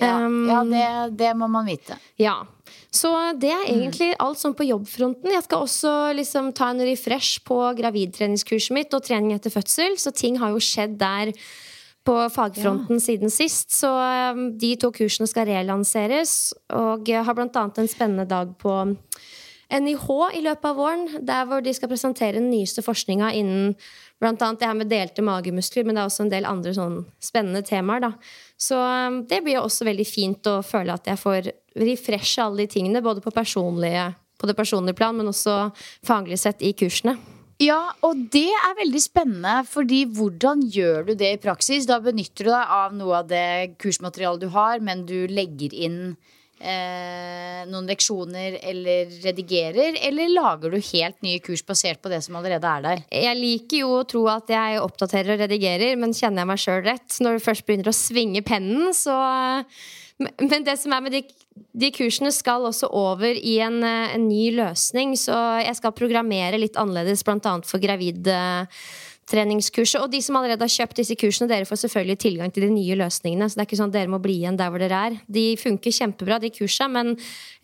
Ja, ja det, det må man vite.
Ja. Så det er egentlig alt sånn på jobbfronten. Jeg skal også liksom ta en refresh på gravidtreningskurset mitt og trening etter fødsel, så ting har jo skjedd der på fagfronten siden sist. Så de to kursene skal relanseres, og jeg har annet en spennende dag på NIH i løpet av våren, der hvor de skal presentere den nyeste forskninga innen blant annet det her med delte magemuskler, men det er også en del andre sånn spennende temaer, da. Så um, det blir også veldig fint å føle at jeg får refreshe alle de tingene, både på, på det personlige plan, men også faglig sett i kursene.
Ja, og det er veldig spennende, fordi hvordan gjør du det i praksis? Da benytter du deg av noe av det kursmaterialet du har, men du legger inn eh, noen leksjoner eller redigerer, eller lager du helt nye kurs basert på det som allerede er der?
Jeg liker jo å tro at jeg oppdaterer og redigerer, men kjenner jeg meg sjøl rett når du først begynner å svinge pennen, så Men det som er med de, de kursene, skal også over i en, en, ny løsning, så jeg skal programmere litt annerledes, bl.a. for gravide treningskurset. Og de som allerede har kjøpt disse kursene, dere får selvfølgelig tilgang til de nye løsningene. Så det er ikke sånn at dere må bli igjen der hvor dere er. De funker kjempebra, de kursene, men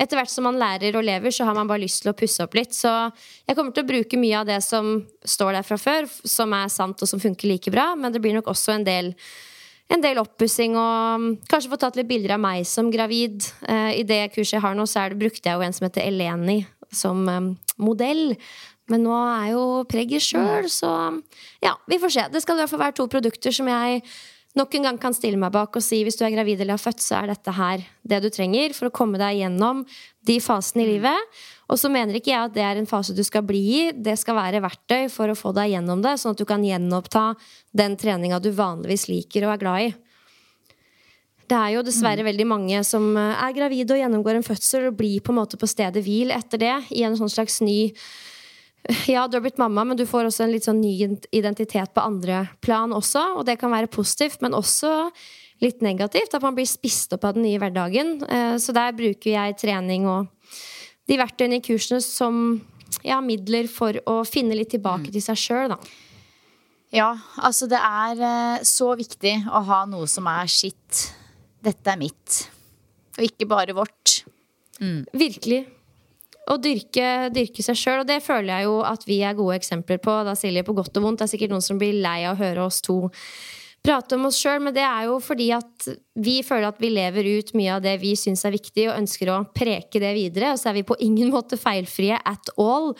etter hvert som man lærer og lever, så har man bare lyst til å pusse opp litt. Så jeg kommer til å bruke mye av det som står der fra før, som er sant og som funker like bra, men det blir nok også en del en del oppussing og um, kanskje få tatt litt bilder av meg som gravid. Uh, I det kurset jeg har nå, så det, brukte jeg jo en som heter Eleni som um, modell. Men nå er jo pregget sjøl, så ja, vi får se. Det skal i hvert fall være to produkter som jeg nok en gang kan stille meg bak og si hvis du er gravid eller har født, så er dette her det du trenger for å komme deg gjennom de fasene i livet. Og så mener ikke jeg at det er en fase du skal bli i. Det skal være verktøy for å få deg gjennom det, sånn at du kan gjenoppta den treninga du vanligvis liker og er glad i. Det er jo dessverre mm. veldig mange som er gravide og gjennomgår en fødsel og blir på en måte på stedet hvil etter det, i en sånn slags ny ja, du har blitt mamma, men du får også en litt sånn ny identitet på andre plan også. Og det kan være positivt, men også litt negativt. At man blir spist opp av den nye hverdagen. Eh, så der bruker jeg trening og de verktøyene i kursene som ja, midler for å finne litt tilbake mm. til seg sjøl, da.
Ja, altså det er eh, så viktig å ha noe som er sitt. Dette er mitt. Og ikke bare vårt.
Mm. Virkelig å dyrke, dyrke seg sjøl. Og det føler jeg jo at vi er gode eksempler på. Da Silje, på godt og vondt. Det er sikkert noen som blir lei av å høre oss to prate om oss sjøl, men det er jo fordi at vi føler at vi lever ut mye av det vi syns er viktig, og ønsker å preke det videre. Og så er vi på ingen måte feilfrie at all.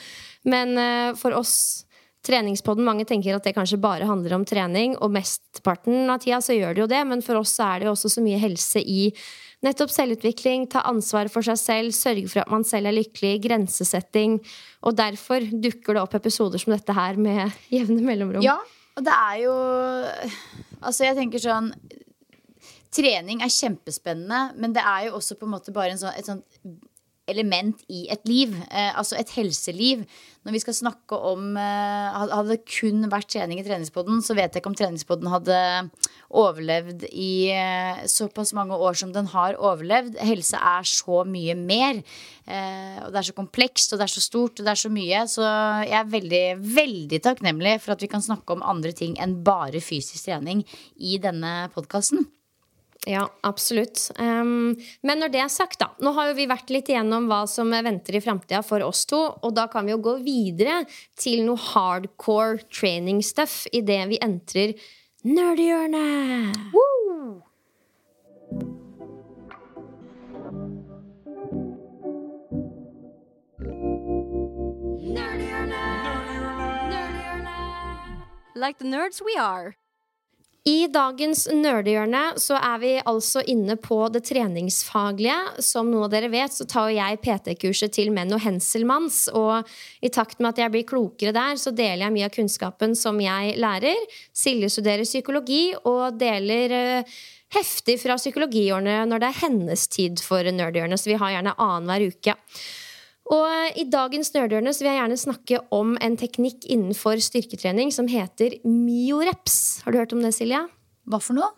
Men uh, for oss treningspodden, mange tenker at det kanskje bare handler om trening, og mesteparten av tida så gjør det jo det, men for oss er det jo også så mye helse i Nettopp selvutvikling, ta ansvar for seg selv, sørge for at man selv er lykkelig, grensesetting. Og derfor dukker det opp episoder som dette her med jevne mellomrom.
Ja, og det er jo Altså, jeg tenker sånn Trening er kjempespennende, men det er jo også på en måte bare en sånn, et sånt element i et liv. Eh, altså et helseliv. Når vi skal snakke om eh, Hadde det kun vært trening i treningspodden, så vet jeg ikke om treningspodden hadde overlevd i eh, såpass mange år som den har overlevd. Helse er så mye mer. Eh, og det er så komplekst, og det er så stort, og det er så mye. Så jeg er veldig, veldig takknemlig for at vi kan snakke om andre ting enn bare fysisk trening i denne podkasten.
Ja, absolutt. Um, men når det er sagt, da. Nå har jo vi vært litt igjennom hva som venter i framtida for oss to. Og da kan vi jo gå videre til noe hardcore training stuff idet vi entrer nerdehjørnet.
Like the nerds we are.
I dagens nerdehjørne så er vi altså inne på det treningsfaglige. Som noen av dere vet, så tar jeg PT-kurset til Menno Henselmanns. Og i takt med at jeg blir klokere der, så deler jeg mye av kunnskapen som jeg lærer. Silje studerer psykologi og deler uh, heftig fra psykologiårene når det er hennes tid for nerdehjørnet. så vi har gjerne annenhver uke. Og eh, I dagens Nerdhjørne vil jeg gjerne snakke om en teknikk innenfor styrketrening som heter myoreps. Har du hørt om det, Silje?
Hva for noe?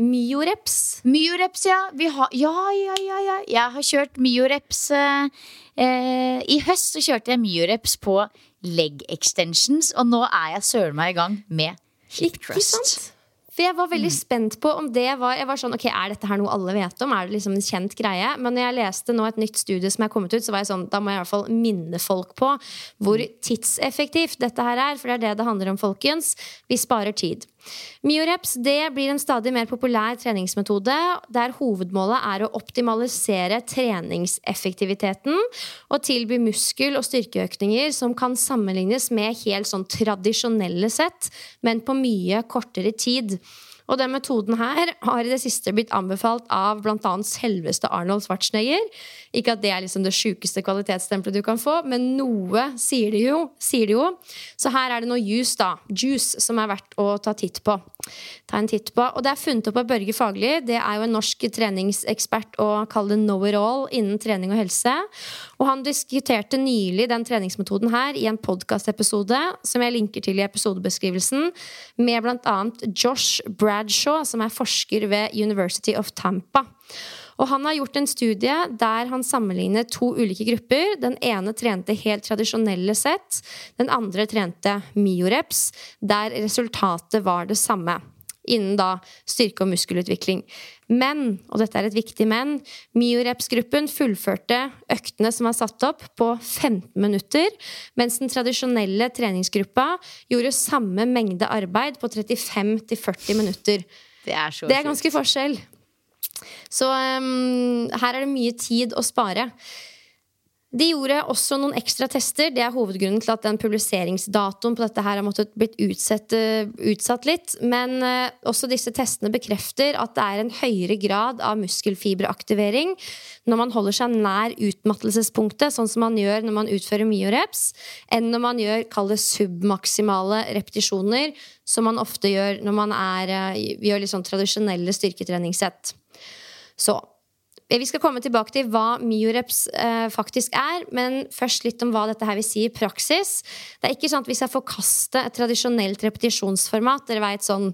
Myoreps.
Myoreps, ja. Har, ja, ja, ja, ja. Jeg har kjørt myoreps eh, eh, I høst så kjørte jeg myoreps på leg extensions, og nå er jeg søren meg i gang med hip trust.
For jeg var veldig mm. spent på om det var Jeg var sånn, ok, Er dette her noe alle vet om? Er det liksom en kjent greie? Men når jeg leste nå et nytt studie som er kommet ut, så var jeg sånn, da må jeg i hvert fall minne folk på hvor mm. tidseffektivt dette her er. For det er det det handler om, folkens. Vi sparer tid. Myoreps det blir en stadig mer populær treningsmetode der hovedmålet er å optimalisere treningseffektiviteten og tilby muskel- og styrkeøkninger som kan sammenlignes med helt sånn tradisjonelle sett, men på mye kortere tid. Og den metoden her har i det siste blitt anbefalt av bl.a. selveste Arnold Schwarzenegger. Ikke at det er liksom det sjukeste kvalitetsstempelet du kan få, men noe sier de, jo, sier de jo. Så her er det noe juice, da. Juice som er verdt å ta titt på. Ta en titt på. Og det er funnet opp av Børge Fagli. Det er jo en norsk treningsekspert og kaller det know-it-all innen trening og helse. Og han diskuterte nylig den treningsmetoden her i en podkastepisode som jeg linker til i episodebeskrivelsen, med bl.a. Josh Brad Bradshaw, som er forsker ved University of Tampa. Og han har gjort en studie der han sammenligner to ulike grupper. Den ene trente helt tradisjonelle sett. Den andre trente mioreps, der resultatet var det samme. Innen da styrke- og muskelutvikling. Men, og dette er et viktig men, mioreps-gruppen fullførte øktene som var satt opp, på 15 minutter, mens den tradisjonelle treningsgruppa gjorde samme mengde arbeid på 35-40 minutter.
Det er, så
det er ganske forskjell. Så um, her er det mye tid å spare. De gjorde også noen ekstra tester. Det er hovedgrunnen til at den publiseringsdatoen på dette her har måttet blitt utsatt, uh, utsatt litt. Men uh, også disse testene bekrefter at det er en høyere grad av muskelfiberaktivering når man holder seg nær utmattelsespunktet, sånn som man gjør når man utfører myoreps, enn når man gjør kall submaksimale repetisjoner, som man ofte gjør når man er, uh, gjør litt sånn tradisjonelle styrketreningssett. Så vi skal komme tilbake til hva Mioreps eh, faktisk er, men først litt om hva dette her vil si i praksis. Det er ikke sånn at vi skal forkaste et tradisjonelt repetisjonsformat. Dere vet sånn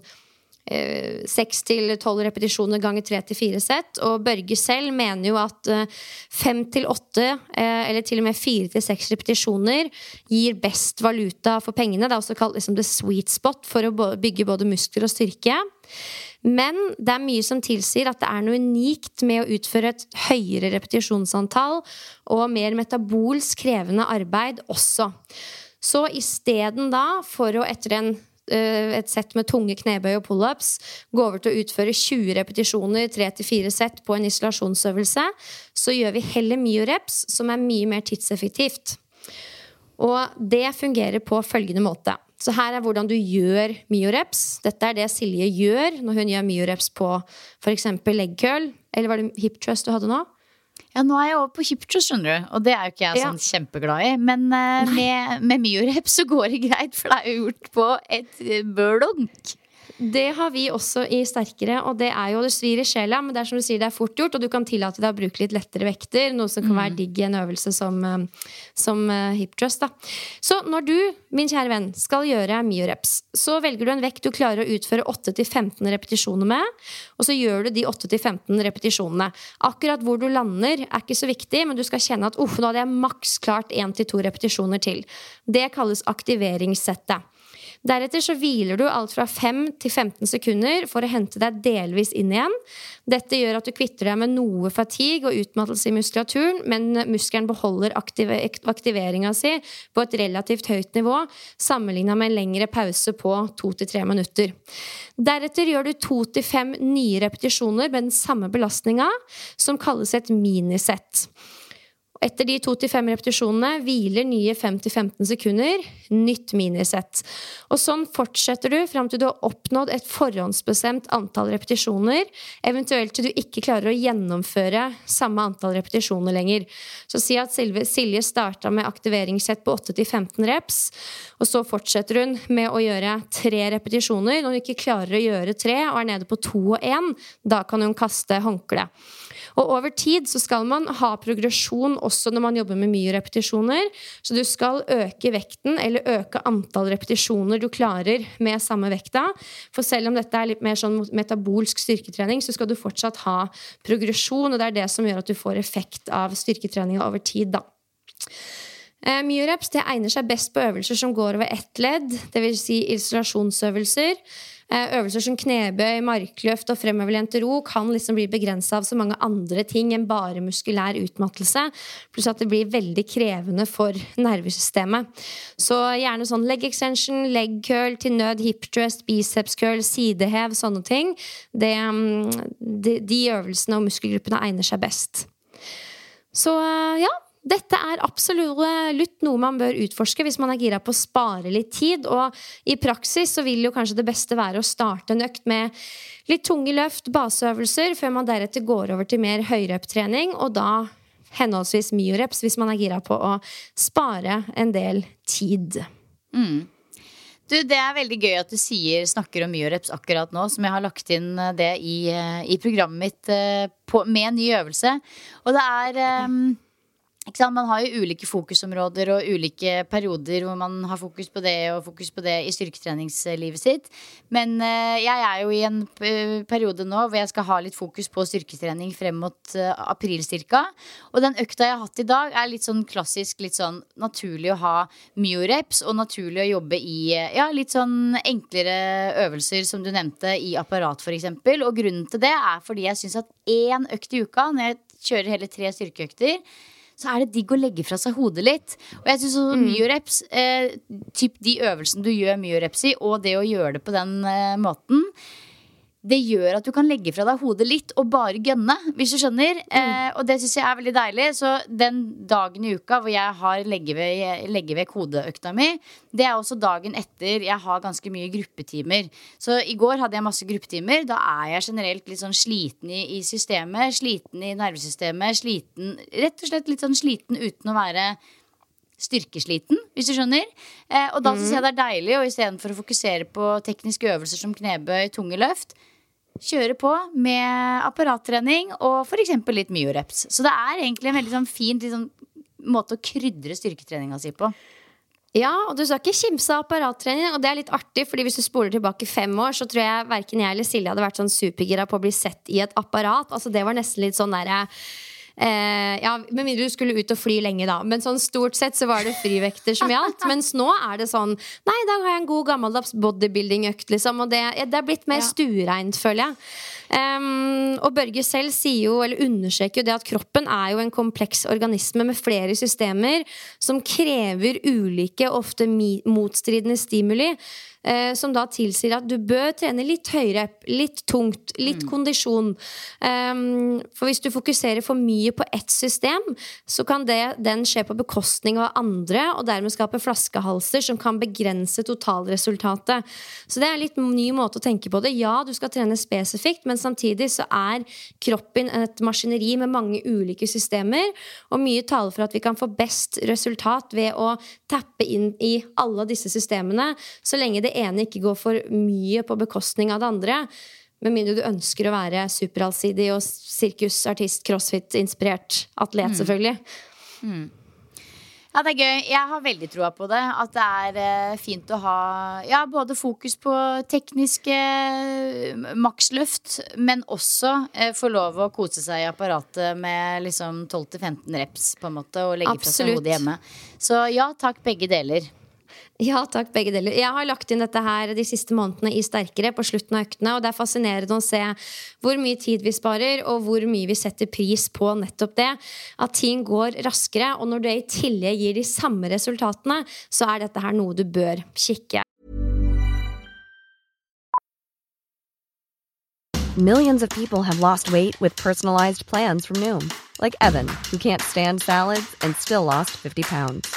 eh, seks til tolv repetisjoner ganger tre til fire sett. Og Børge selv mener jo at eh, fem til åtte, eh, eller til og med fire til seks repetisjoner, gir best valuta for pengene. Det er også kalt liksom the sweet spot for å bygge både muskler og styrke. Men det er mye som tilsier at det er noe unikt med å utføre et høyere repetisjonsantall og mer metabolsk krevende arbeid også. Så isteden da, for å etter en eh, et sett med tunge knebøy og pullups, gå over til å utføre 20 repetisjoner, 3-4 sett på en isolasjonsøvelse, så gjør vi heller myoreps, som er mye mer tidseffektivt. Og det fungerer på følgende måte. Så her er hvordan du gjør myoreps. Dette er det Silje gjør når hun gjør myoreps på f.eks. curl. Eller var det hip trust du hadde nå?
Ja, nå er jeg over på hip trust, skjønner du. Og det er jo ikke jeg sånn ja. kjempeglad i. Men uh, med, med myoreps så går det greit, for det er jo gjort på et uh.
Det har vi også i sterkere, og det er jo det svir i sjela, men det er som du sier, det er fort gjort, og du kan tillate deg å bruke litt lettere vekter, noe som kan mm. være digg i en øvelse som, eh, som uh, hip thrust. Da. Så når du, min kjære venn, skal gjøre myoreps, så velger du en vekt du klarer å utføre 8-15 repetisjoner med, og så gjør du de 8-15 repetisjonene. Akkurat hvor du lander, er ikke så viktig, men du skal kjenne at uff, nå hadde jeg maks klart 1-2 repetisjoner til. Det kalles aktiveringssettet. Deretter så hviler du alt fra 5 til 15 sekunder for å hente deg delvis inn igjen. Dette gjør at du kvitter deg med noe fatigue og utmattelse i muskulaturen, men muskelen beholder aktiveringa si på et relativt høyt nivå, sammenligna med en lengre pause på 2-3 minutter. Deretter gjør du 2-5 nye repetisjoner med den samme belastninga, som kalles et minisett. Etter de to til fem repetisjonene hviler nye 5-15 sekunder. Nytt minisett. Og sånn fortsetter du fram til du har oppnådd et forhåndsbestemt antall repetisjoner. Eventuelt til du ikke klarer å gjennomføre samme antall repetisjoner lenger. Så si at Silje starta med aktiveringssett på 8-15 reps, og så fortsetter hun med å gjøre tre repetisjoner. Når hun ikke klarer å gjøre tre og er nede på to og én, da kan hun kaste håndkle. Og over tid så skal man ha progresjon også når man jobber med mye repetisjoner. Så du skal øke vekten eller øke antall repetisjoner du klarer med samme vekta. For selv om dette er litt mer sånn metabolsk styrketrening, så skal du fortsatt ha progresjon, og det er det som gjør at du får effekt av styrketreninga over tid, da. Eh, Myoreps egner seg best på øvelser som går over ett ledd, dvs. Si illustrasjonsøvelser. Eh, øvelser som knebøy, markløft og fremoverlent ro kan liksom bli begrensa av så mange andre ting enn bare muskulær utmattelse. Pluss at det blir veldig krevende for nervesystemet. Så gjerne sånn leg extension, leg curl, til nød hip thrust, biceps curl, sidehev, sånne ting. Det, mm, de, de øvelsene og muskelgruppene egner seg best. Så ja, dette er absolutt noe man bør utforske hvis man er gira på å spare litt tid. Og i praksis så vil jo kanskje det beste være å starte en økt med litt tunge løft, baseøvelser, før man deretter går over til mer høyrep-trening, og da henholdsvis myoreps hvis man er gira på å spare en del tid.
Mm. Du, Det er veldig gøy at du sier, snakker om myoreps akkurat nå, som jeg har lagt inn eh, det i, eh, i programmet mitt eh, på, med en ny øvelse. Og det er um man har jo ulike fokusområder og ulike perioder hvor man har fokus på det og fokus på det i styrketreningslivet sitt. Men uh, jeg er jo i en periode nå hvor jeg skal ha litt fokus på styrketrening frem mot uh, april cirka. Og den økta jeg har hatt i dag, er litt sånn klassisk, litt sånn naturlig å ha myoreps og naturlig å jobbe i ja, litt sånn enklere øvelser, som du nevnte, i apparat f.eks. Og grunnen til det er fordi jeg syns at én økt i uka, når jeg kjører hele tre styrkeøkter, så er det digg å legge fra seg hodet litt. Og jeg syns mm. myoreps, eh, typ de øvelsene du gjør myoreps i, og det å gjøre det på den eh, måten det gjør at du kan legge fra deg hodet litt og bare gønne, hvis du skjønner. Mm. Eh, og det syns jeg er veldig deilig. Så den dagen i uka hvor jeg har legge vekk hodeøkta mi, det er også dagen etter jeg har ganske mye gruppetimer. Så i går hadde jeg masse gruppetimer. Da er jeg generelt litt sånn sliten i, i systemet, sliten i nervesystemet, sliten Rett og slett litt sånn sliten uten å være styrkesliten, hvis du skjønner. Eh, og da syns jeg mm. det er deilig, og istedenfor å fokusere på tekniske øvelser som knebøy, tunge løft, kjøre på med apparattrening og f.eks. litt myoreps. Så det er egentlig en veldig sånn fin liksom, måte å krydre styrketreninga si på.
Ja, og du skal ikke kimse av apparattrening. Og det er litt artig, fordi hvis du spoler tilbake fem år, så tror jeg verken jeg eller Silje hadde vært sånn supergira på å bli sett i et apparat. Altså Det var nesten litt sånn derre Eh, ja, Med mindre du skulle ut og fly lenge, da. Men sånn stort sett så var det frivekter som gjaldt. Mens nå er det sånn Nei, i dag har jeg en god gammeldags bodybuilding-økt, liksom. Og det, det er blitt mer ja. stuereint, føler jeg. Um, og Børge selv sier jo, eller understreker jo det at kroppen er jo en kompleks organisme med flere systemer som krever ulike, ofte motstridende stimuli. Uh, som da tilsier at du bør trene litt høyere, litt tungt, litt mm. kondisjon. Um, for hvis du fokuserer for mye på ett system, så kan det, den skje på bekostning av andre, og dermed skape flaskehalser som kan begrense totalresultatet. Så det er en litt ny måte å tenke på det. Ja, du skal trene spesifikt, men men samtidig så er kroppen et maskineri med mange ulike systemer, og mye taler for at vi kan få best resultat ved å tappe inn i alle disse systemene, så lenge det ene ikke går for mye på bekostning av det andre. Med mindre du ønsker å være superallsidig og sirkusartist, crossfit-inspirert atlet, mm. selvfølgelig. Mm.
Ja, det er gøy. Jeg har veldig troa på det. At det er eh, fint å ha ja, både fokus på tekniske eh, maksløft, men også eh, få lov å kose seg i apparatet med liksom 12-15 reps, på en måte, og legge Absolutt. fra seg hodet hjemme. Så ja takk, begge deler.
Ja takk, begge deler. Jeg har lagt inn dette her de siste månedene i Sterkere på slutten av øktene, og det er fascinerende å se hvor mye tid vi sparer, og hvor mye vi setter pris på nettopp det. At ting går raskere, og når det i tillegg gir de samme resultatene, så er dette her noe du bør kikke
Millions of people have lost weight with personalized plans from Noom, like Evan, who can't stand salads and still lost 50 pounds.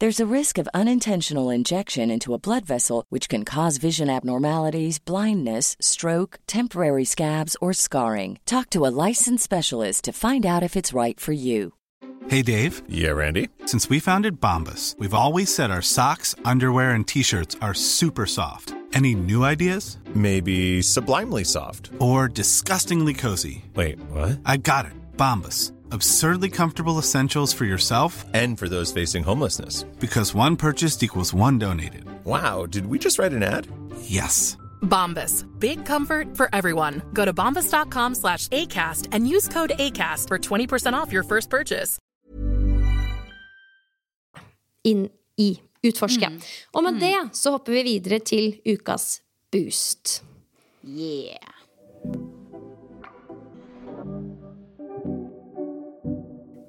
There's a risk of unintentional injection into a blood vessel, which can cause vision abnormalities, blindness, stroke, temporary scabs, or scarring. Talk to a licensed specialist to find out if it's right for you.
Hey Dave,
Yeah, Randy.
since we founded Bombus, we've always said our socks, underwear, and t shirts are super soft. Any new ideas?
Maybe sublimely soft.
Or disgustingly cozy?
Wait, what?
I got it. Bombus. Absurdly comfortable essentials for yourself
And for those facing homelessness.
because one purchased equals one donated.
Wow, did we just write an ad?
Yes.
Bombas. Big comfort for everyone. Go to bombas.com slash ACAST and use code ACAST for 20% off your first purchase.
inn i. Utforske. Mm. Og med mm. det så hopper vi videre til ukas boost.
Yeah.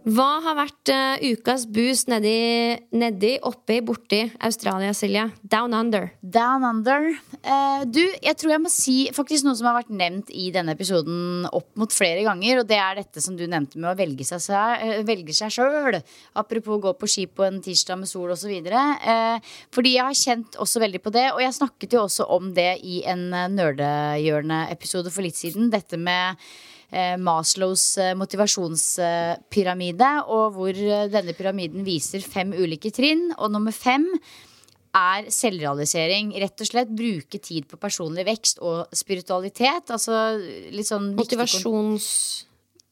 Hva har vært uh, ukas boost nedi, nedi, oppi, borti Australia, Silje? Down under.
Down under. Uh, du, jeg tror jeg må si faktisk noe som har vært nevnt i denne episoden opp mot flere ganger, og det er dette som du nevnte med å velge seg, eh, velge seg. Apropos gå på ski på en tirsdag med sol osv. Uh, fordi jeg har kjent også veldig på det, og jeg snakket jo også om det i en eh, Nerdehjørne-episode for litt siden. Dette med Maslows eh, motivasjonspyramide, og hvor eh, denne pyramiden viser fem ulike trinn. Og nummer fem er selvrealisering. Rett og slett bruke tid på personlig vekst og spiritualitet. Altså litt sånn
Motivasjons...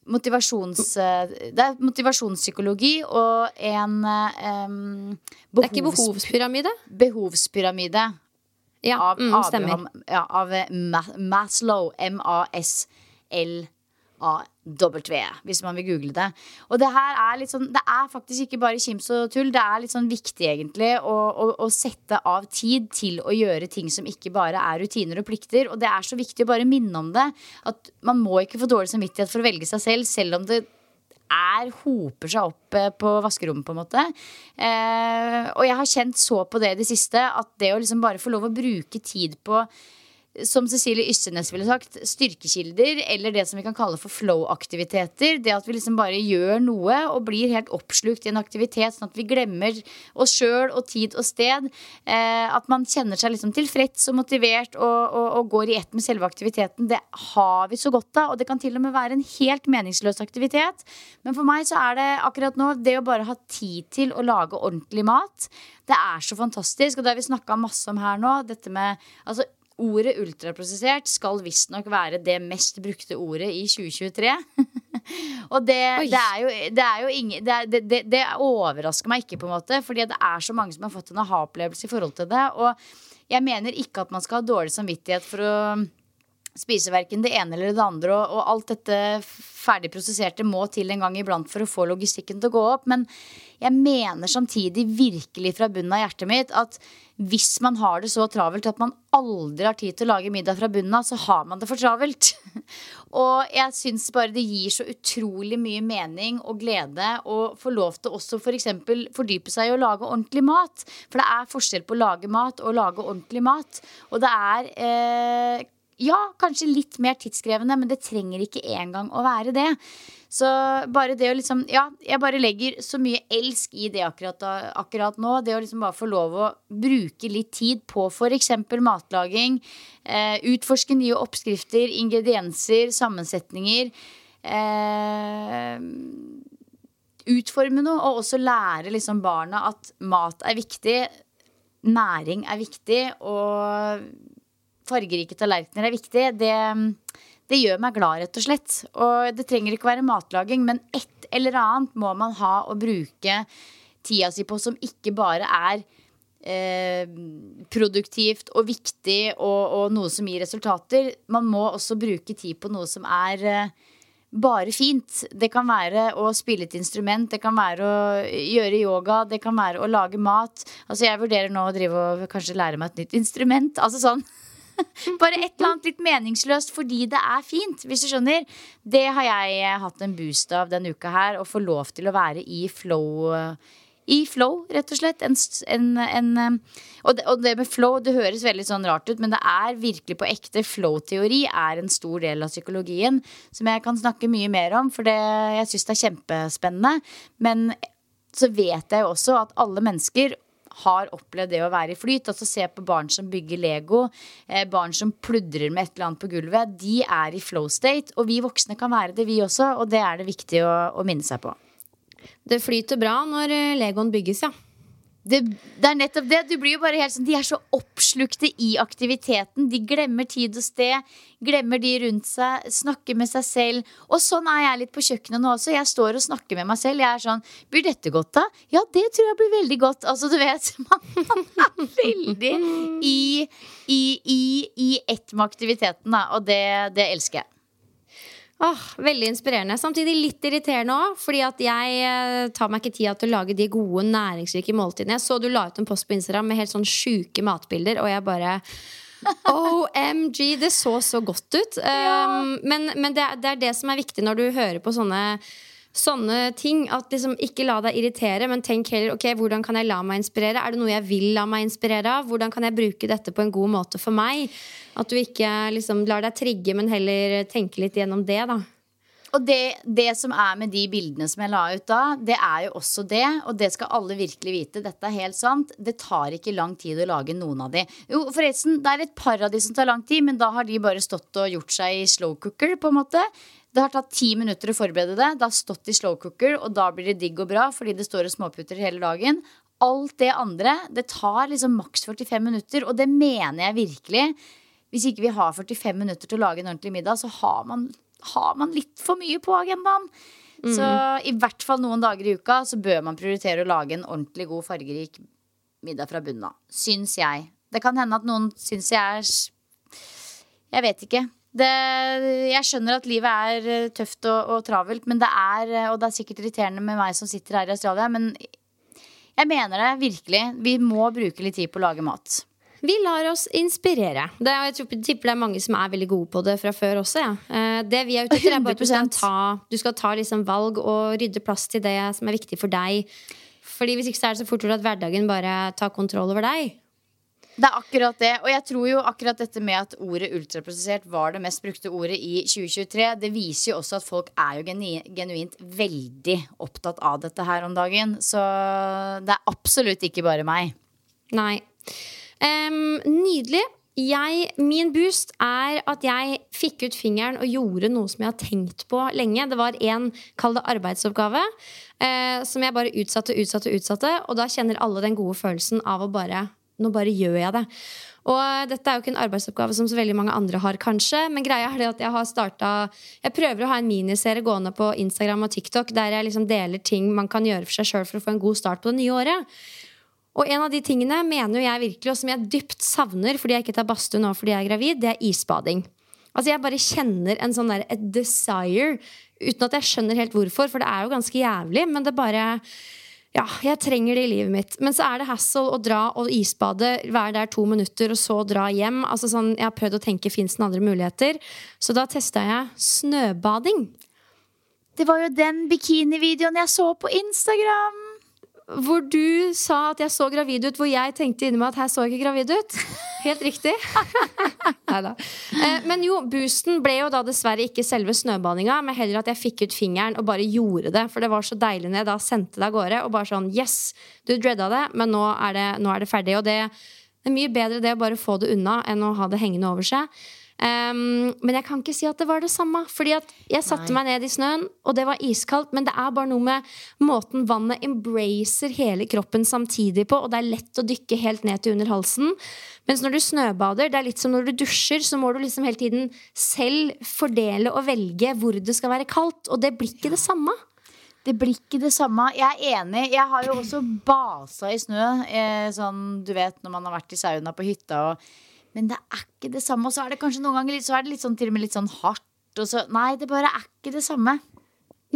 Motivasjons... eh, Det er motivasjonspsykologi og en um, behovs,
Det er ikke behovspyramide?
behovspyramide
Ja,
av,
mm, stemmer.
Abraham, ja, av eh, Ma Maslow. M-A-S-L-A-W, hvis man vil google det. Og det her er litt sånn Det er faktisk ikke bare kims og tull. Det er litt sånn viktig, egentlig, å, å, å sette av tid til å gjøre ting som ikke bare er rutiner og plikter. Og det er så viktig å bare minne om det. At man må ikke få dårlig samvittighet for å velge seg selv, selv om det er, hoper seg opp eh, på vaskerommet, på en måte. Eh, og jeg har kjent så på det i det siste, at det å liksom bare få lov å bruke tid på som Cecilie Yssenes ville sagt, styrkekilder, eller det som vi kan kalle for flow-aktiviteter. Det at vi liksom bare gjør noe og blir helt oppslukt i en aktivitet, sånn at vi glemmer oss sjøl og tid og sted. Eh, at man kjenner seg liksom tilfreds og motivert og, og, og går i ett med selve aktiviteten. Det har vi så godt av, og det kan til og med være en helt meningsløs aktivitet. Men for meg så er det akkurat nå det å bare ha tid til å lage ordentlig mat. Det er så fantastisk, og det har vi snakka masse om her nå. Dette med altså Ordet ultraprosessert skal visstnok være det mest brukte ordet i 2023. og det, det er jo, det, er jo ingen, det, er, det, overrasker meg ikke, på en måte. Fordi det er så mange som har fått en aha-opplevelse i forhold til det. Og jeg mener ikke at man skal ha dårlig samvittighet for å spise verken det ene eller det andre, og, og alt dette ferdig prosesserte må til en gang iblant for å få logistikken til å gå opp. Men jeg mener samtidig virkelig fra bunnen av hjertet mitt at hvis man har det så travelt at man aldri har tid til å lage middag fra bunnen av, så har man det for travelt. og jeg syns bare det gir så utrolig mye mening og glede å få lov til også f.eks. For fordype seg i å lage ordentlig mat. For det er forskjell på å lage mat og å lage ordentlig mat. Og det er eh, ja, kanskje litt mer tidskrevende, men det trenger ikke engang å være det. Så bare det å liksom Ja, jeg bare legger så mye elsk i det akkurat, akkurat nå. Det å liksom bare få lov å bruke litt tid på f.eks. matlaging. Eh, utforske nye oppskrifter, ingredienser, sammensetninger. Eh, utforme noe, og også lære liksom barna at mat er viktig. Næring er viktig, og fargerike tallerkener er viktig. Det, det gjør meg glad, rett og slett. Og det trenger ikke være matlaging, men et eller annet må man ha å bruke tida si på som ikke bare er eh, produktivt og viktig og, og, noe som gir resultater. Man må også bruke tid på noe som er eh, bare fint. Det kan være å spille et instrument, det kan være å gjøre yoga, det kan være å lage mat. Altså Jeg vurderer nå å drive og kanskje lære meg et nytt instrument. Altså sånn Bare et eller annet litt meningsløst fordi det er fint, hvis du skjønner. Det har jeg hatt en boost av denne uka her, å få lov til å være i flow i flow, rett og slett. En, en, en, eh, og, det, og, det, med flow det høres veldig sånn rart ut, men det er virkelig på ekte. Flow-teori er en stor del av psykologien som jeg kan snakke mye mer om, for det, jeg syns det er kjempespennende. Men så vet jeg jo også at alle mennesker har opplevd det å være i flyt. Altså Se på barn som bygger Lego, eh, barn som pludrer med et eller annet på gulvet. De er i flow state, og vi voksne kan være det, vi også. Og det er det viktig å, å minne seg på.
Det flyter bra når eh, Legoen bygges, ja.
Det, det, er nettopp det. Du blir jo bare helt sånn, De er så oppslukte i aktiviteten. De glemmer tid og sted. Glemmer de rundt seg. Snakker med seg selv. Og sånn er jeg litt på kjøkkenet nå også. Jeg står og snakker med meg selv. Jeg er sånn Blir dette godt, da? Ja, det tror jeg blir veldig godt. Altså, du vet. Man, er veldig i, i, i, i ett med aktiviteten, da. Og det, det elsker jeg.
Åh, veldig inspirerende. Samtidig litt irriterende òg. Fordi at jeg eh, tar meg ikke tida til å lage de gode, næringsrike måltidene. Jeg så du la ut en post på Instagram med helt sånn sjuke matbilder, og jeg bare OMG! Det så så godt ut. Ja. Um, men, men det, det, er det som er viktig når du hører på sånne sånne ting. At liksom Ikke la deg irritere, men tenk heller ok, hvordan kan jeg la meg inspirere. Er det noe jeg vil la meg inspirere av? Hvordan kan jeg bruke dette på en god måte for meg? At du ikke liksom lar deg trigge, men heller tenke litt gjennom det. da
og det, det, som er med de bildene som jeg la ut da, det er jo også det. Og det skal alle virkelig vite. Dette er helt sant. Det tar ikke lang tid å lage noen av de. Jo, forresten, det er et par av de som tar lang tid, men da har de bare stått og gjort seg i slow cooker, på en måte. Det har tatt ti minutter å forberede det. Det har stått i slow cooker, og da blir det digg og bra fordi det står og småputter hele dagen. Alt det andre, det tar liksom maks 45 minutter, og det mener jeg virkelig. Hvis ikke vi har 45 minutter til å lage en ordentlig middag, så har man, har man litt for mye på agendaen. Mm. Så i hvert fall noen dager i uka så bør man prioritere å lage en ordentlig god, fargerik middag fra bunnen av. Syns jeg. Det kan hende at noen syns jeg er Jeg vet ikke. Det, jeg skjønner at livet er eh, tøft og, og, travelt, men det er, eh, og det er sikkert irriterende med meg som sitter her i Australia, men jeg mener det virkelig. Vi må bruke litt tid på å lage mat.
Vi lar oss inspirere. Det, jeg tipper det er mange som er veldig gode på det fra før også. Ja. Eh, det vi er ute etter, er bare at du skal ta, du skal ta liksom valg og rydde plass til det som er viktig for deg. Fordi Hvis ikke så er det så fort at hverdagen bare tar kontroll over deg.
Det er akkurat det. Og jeg tror jo akkurat dette med at ordet ultraprosessert var det mest brukte ordet i 2023, det viser jo også at folk er jo genuint veldig opptatt av dette her om dagen. Så det er absolutt ikke bare meg.
Nei. Um, nydelig. Jeg, min boost er at jeg fikk ut fingeren og gjorde noe som jeg har tenkt på lenge. Det var en, kall det arbeidsoppgave, eh, som jeg bare utsatte og utsatte, utsatte. Og da kjenner alle den gode følelsen av å bare nå bare gjør jeg det. Og dette er jo ikke en arbeidsoppgave som så veldig mange andre har, kanskje. Men greia er det at jeg har starta Jeg prøver å ha en miniserie gående på Instagram og TikTok der jeg liksom deler ting man kan gjøre for seg sjøl for å få en god start på det nye året. Og en av de tingene mener jo jeg virkelig, og som jeg dypt savner fordi jeg ikke tar badstue nå fordi jeg er gravid, det er isbading. Altså Jeg bare kjenner en sånn der, et desire, uten at jeg skjønner helt hvorfor, for det er jo ganske jævlig, men det bare ja, jeg trenger det i livet mitt. Men så er det hassle å dra og isbade, være der to minutter og så dra hjem. Altså sånn, jeg har prøvd å tenke fins det andre muligheter. Så da testa jeg snøbading.
Det var jo den bikinivideoen jeg så på Instagram.
Hvor du sa at jeg så gravid ut, hvor jeg tenkte inni meg at her så jeg ikke gravid ut. helt riktig. Neida. Eh, men jo, boosten ble jo da dessverre ikke selve snøbaninga, men heller at jeg fikk ut fingeren og bare gjorde det. For det var så deilig når jeg da sendte det av gårde. Og bare sånn Yes, du dreada det, men nå er det, nå er det ferdig. Og det, det er mye bedre det å bare få det unna enn å ha det hengende over seg. Um, men jeg kan ikke si at det var det samme. Fordi at jeg satte meg ned i snøen, og det var iskaldt. Men det er bare noe med måten vannet embracer hele kroppen samtidig på. Og det er lett å dykke helt ned til under halsen. Mens når du snøbader, det er litt som når du dusjer, så må du liksom hele tiden selv fordele og velge hvor det skal være kaldt. Og det blir ikke det samme.
Det blir ikke det samme. Jeg er enig. Jeg har jo også basa i snø. Eh, sånn, du vet når man har vært i sauna på hytta og Men det er ikke det samme. Og så er det kanskje noen ganger litt, så er det litt sånn, til og med litt sånn hardt. Og så, nei, det bare er ikke det samme.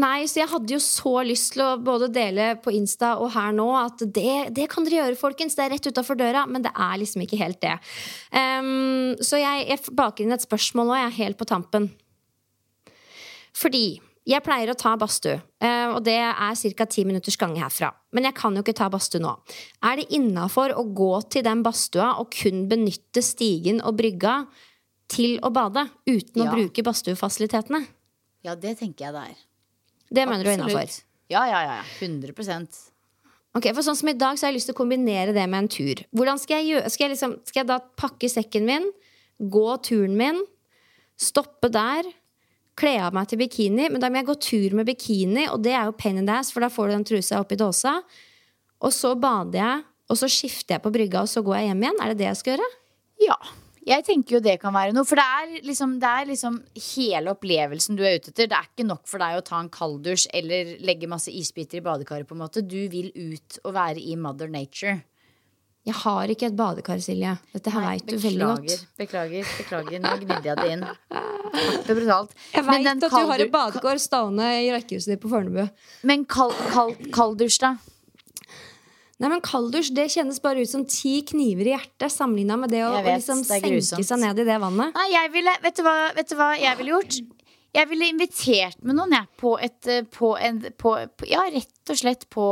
Nei, så jeg hadde jo så lyst til å både dele på Insta og her nå at det, det kan dere gjøre, folkens. Det er rett utafor døra. Men det er liksom ikke helt det. Um, så jeg, jeg baker inn et spørsmål nå, jeg er helt på tampen. Fordi jeg pleier å ta badstue, eh, og det er ca. ti minutters gange herfra. Men jeg kan jo ikke ta badstue nå. Er det innafor å gå til den badstua og kun benytte stigen og brygga til å bade uten
Ja.
å bruke badstuefasilitetene?
Ja, det tenker jeg det er.
Det mener du er innafor?
Ja, ja, ja. 100%
Ok, for sånn som I dag så har jeg lyst til å kombinere det med en tur. Hvordan Skal jeg, skal jeg, liksom, skal jeg da pakke sekken min, gå turen min, stoppe der, kle av meg til bikini? Men da må jeg gå tur med bikini, og det er jo pain in the ass, for da får du den trusa oppi dåsa. Og så bader jeg, og så skifter jeg på brygga, og så går jeg hjem igjen. Er det det jeg skal gjøre?
Ja. Jeg tenker jo det kan være noe. For det er, liksom, det er liksom hele opplevelsen du er ute etter. Det er ikke nok for deg å ta en kalddusj eller legge masse isbiter i badekaret. på en måte Du vil ut og være i mother nature.
Jeg har ikke et badekar, Silje. Dette her veit du veldig godt.
Beklager, beklager. Nå gnidde jeg det inn. Hardt og brutalt.
Jeg
Men
veit at du har et badekar stående i rekkehuset ditt på Fornebu.
Men kald, kald, kalddusj, da?
Nei, men Kalddusj det kjennes bare ut som ti kniver i hjertet sammenligna med det å,
vet,
liksom
det er
senke seg ned i det vannet.
Nei, jeg ville, vet du hva, vet du hva jeg ville gjort? Jeg ville invitert med noen, jeg, på et eh, på en, på, på, Ja, rett og slett på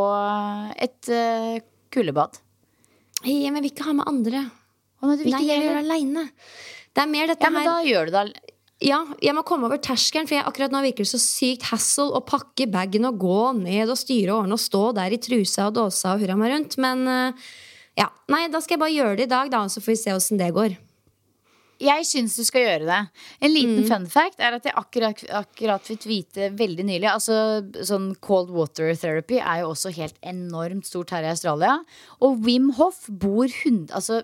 et uh, kuldebad.
Hey, men jeg vil ikke ha med andre.
Å, nei,
Nei, jeg vil det aleine. Det er mer dette
Ja, men
her
da gjør du det al-
Ja, jeg må komme over terskelen, for jeg, akkurat nå virker det så sykt hassle å pakke bagen og gå ned og styre og ordne og stå der i trusa og dåsa og hurra meg rundt. Men eh, ja, nei, da skal jeg bare gjøre det i dag, da, så får vi se åssen det går.
Jeg syns du skal gjøre det. En liten fun fact er at jeg akkurat, akkurat fikk vite veldig nylig Altså sånn Cold water therapy er jo også helt enormt stort her i Australia. Og Wim Hoff bor hund... Altså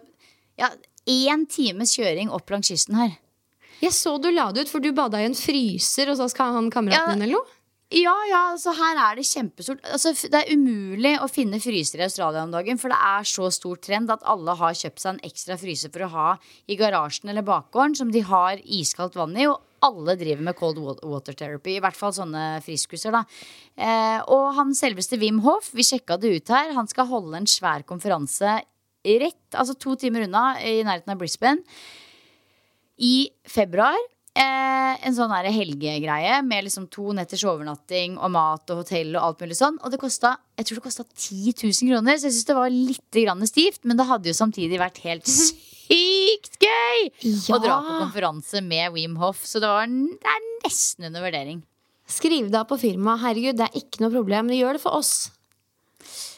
ja, én times kjøring opp langs kysten her.
Jeg så du la det ut, for du bada i en fryser, og så skal han kameraten
Ja.
eller noe?
Ja, ja, altså her er det kjempestort. Altså, det er umulig å finne fryser i Australia om dagen, for det er så stor trend at alle har kjøpt seg en ekstra fryser for å ha i garasjen eller bakgården, som de har iskaldt vann i. Og alle driver med cold water therapy, i hvert fall sånne friskuser. da eh, Og han selveste Wim Hoff, vi sjekka det ut her, han skal holde en svær konferanse rett, altså to timer unna, i nærheten av Brisbane i februar. Eh, en sånn helgegreie med liksom to netters overnatting og mat og hotell og alt mulig sånn. Og det kosta jeg tror det kosta 10 000 kroner, så jeg syns det var litt grann stivt. Men det hadde jo samtidig vært helt sykt gøy å dra på konferanse med Wim Hoff. Så det, var, det er nesten under vurdering.
Skriv deg på firmaet. Herregud, det er ikke noe problem. Men gjør det for oss.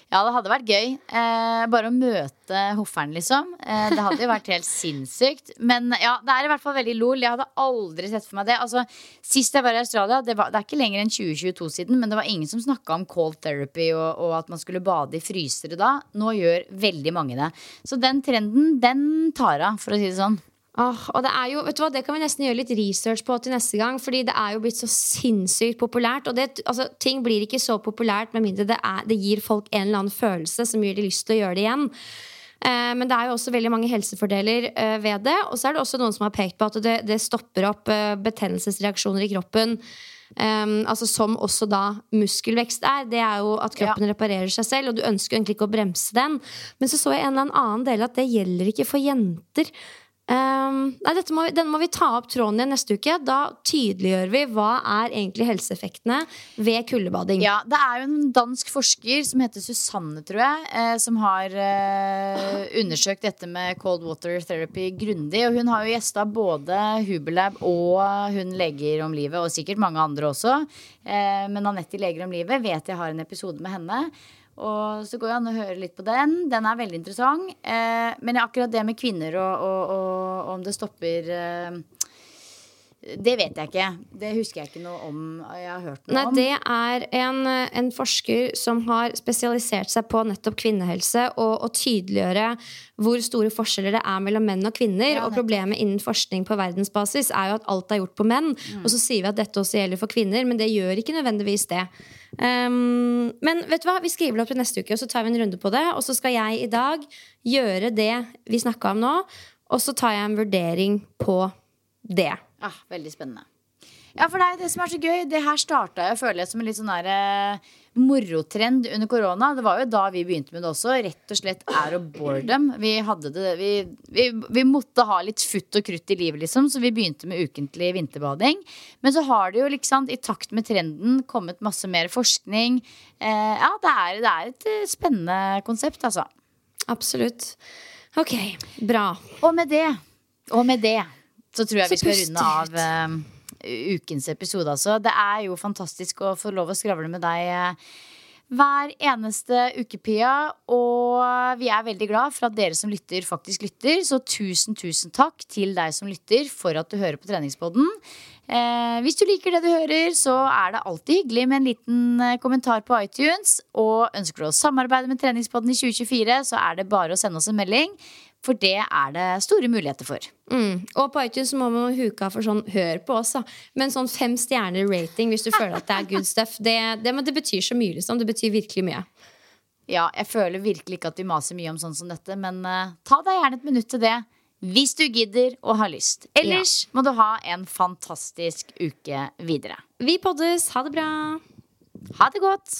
Ja, det hadde vært gøy. Eh, bare å møte hofferen, liksom. Eh, det hadde jo vært helt sinnssykt. Men ja, det er i hvert fall veldig lol. Jeg hadde aldri sett for meg det. Altså, Sist jeg var i Australia, det, var, det er ikke lenger enn 2022 siden, men det var ingen som snakka om cold therapy og, og at man skulle bade i frysere da. Nå gjør veldig mange det. Så den trenden, den tar av, for å si det sånn.
Åh, og det er jo, vet du hva, det kan vi nesten gjøre litt research på til neste gang. Fordi det er jo blitt så sinnssykt populært. Og det, altså, ting blir ikke så populært med mindre det, er, det gir folk en eller annen følelse som gir de lyst til å gjøre det igjen. Eh, men det er jo også veldig mange helsefordeler eh, ved det. Og så er det også noen som har pekt på at det, det stopper opp eh, betennelsesreaksjoner i kroppen. Um, altså Som også da muskelvekst er. Det er jo at kroppen reparerer seg selv, og du ønsker egentlig ikke å bremse den. Men så så jeg en eller annen del at det gjelder ikke for jenter. Um, nei, må denne må vi ta opp tråden igjen neste uke. Da tydeliggjør vi hva er egentlig helseeffektene ved kuldebading.
Ja, Det er jo en dansk forsker som heter Susanne, tror jeg, eh, som har eh, undersøkt dette med cold water therapy grundig. Og hun har jo gjesta både Huberlab og hun Leger om livet, og sikkert mange andre også. Eh, men Anette i Leger om livet vet jeg har en episode med henne. Og så går det an å høre litt på den. Den er veldig interessant. Eh, men akkurat det med kvinner og, og, og om det stopper eh, Det vet jeg ikke. Det husker jeg ikke noe om. Jeg har hørt noe
Nei,
om.
det er en, en forsker som har spesialisert seg på nettopp kvinnehelse og å tydeliggjøre hvor store forskjeller det er mellom menn og kvinner.
Ja,
og problemet innen forskning på verdensbasis er jo at alt er gjort på menn.
Mm.
Og så sier vi at dette også gjelder for kvinner, men det gjør ikke nødvendigvis det. Um, men vet du hva, vi skriver det opp til neste uke, og så tar vi en runde på det. Og så skal jeg i dag gjøre det vi snakka om nå, og så tar jeg en vurdering på det.
Ah, veldig spennende. Ja, for det er det som er så gøy. Det her starta jeg føler jeg som en litt sånn der, eh, morotrend under korona. Det var jo da vi begynte med det også. Rett og slett er og boredom. Vi, hadde det, vi, vi, vi måtte ha litt futt og krutt i livet, liksom, så vi begynte med ukentlig vinterbading. Men så har det jo, liksom, i takt med trenden, kommet masse mer forskning. Eh, ja, det er, det er et eh, spennende konsept, altså.
Absolutt. Ok, bra.
Og med det, og med det, så tror jeg vi skal runde av
ut.
eh, ukens episode, altså. Det er jo fantastisk å få lov å skravle med deg eh, hver eneste uke, Pia. Og vi er veldig glad for at dere som lytter, faktisk lytter. Så tusen, tusen takk til deg som lytter for at du hører på Treningspodden. Eh, hvis du liker det du hører, så er det alltid hyggelig med en liten eh, kommentar på iTunes. Og ønsker du å samarbeide med Treningspodden i 2024, så er det bare å sende oss en melding. For det er det store muligheter for.
Mm. Og på iTunes må man huke av for sånn hør på oss, da. Men sånn fem stjerner rating hvis du føler at det er good stuff, det, det, men det betyr så mye, liksom. Det betyr virkelig mye.
Ja, jeg føler virkelig ikke at vi maser mye om sånn som dette, men uh, ta deg gjerne et minutt til det. Hvis du gidder og har lyst. Ellers må du ha en fantastisk uke videre.
Vi poddes. Ha det bra.
Ha det godt.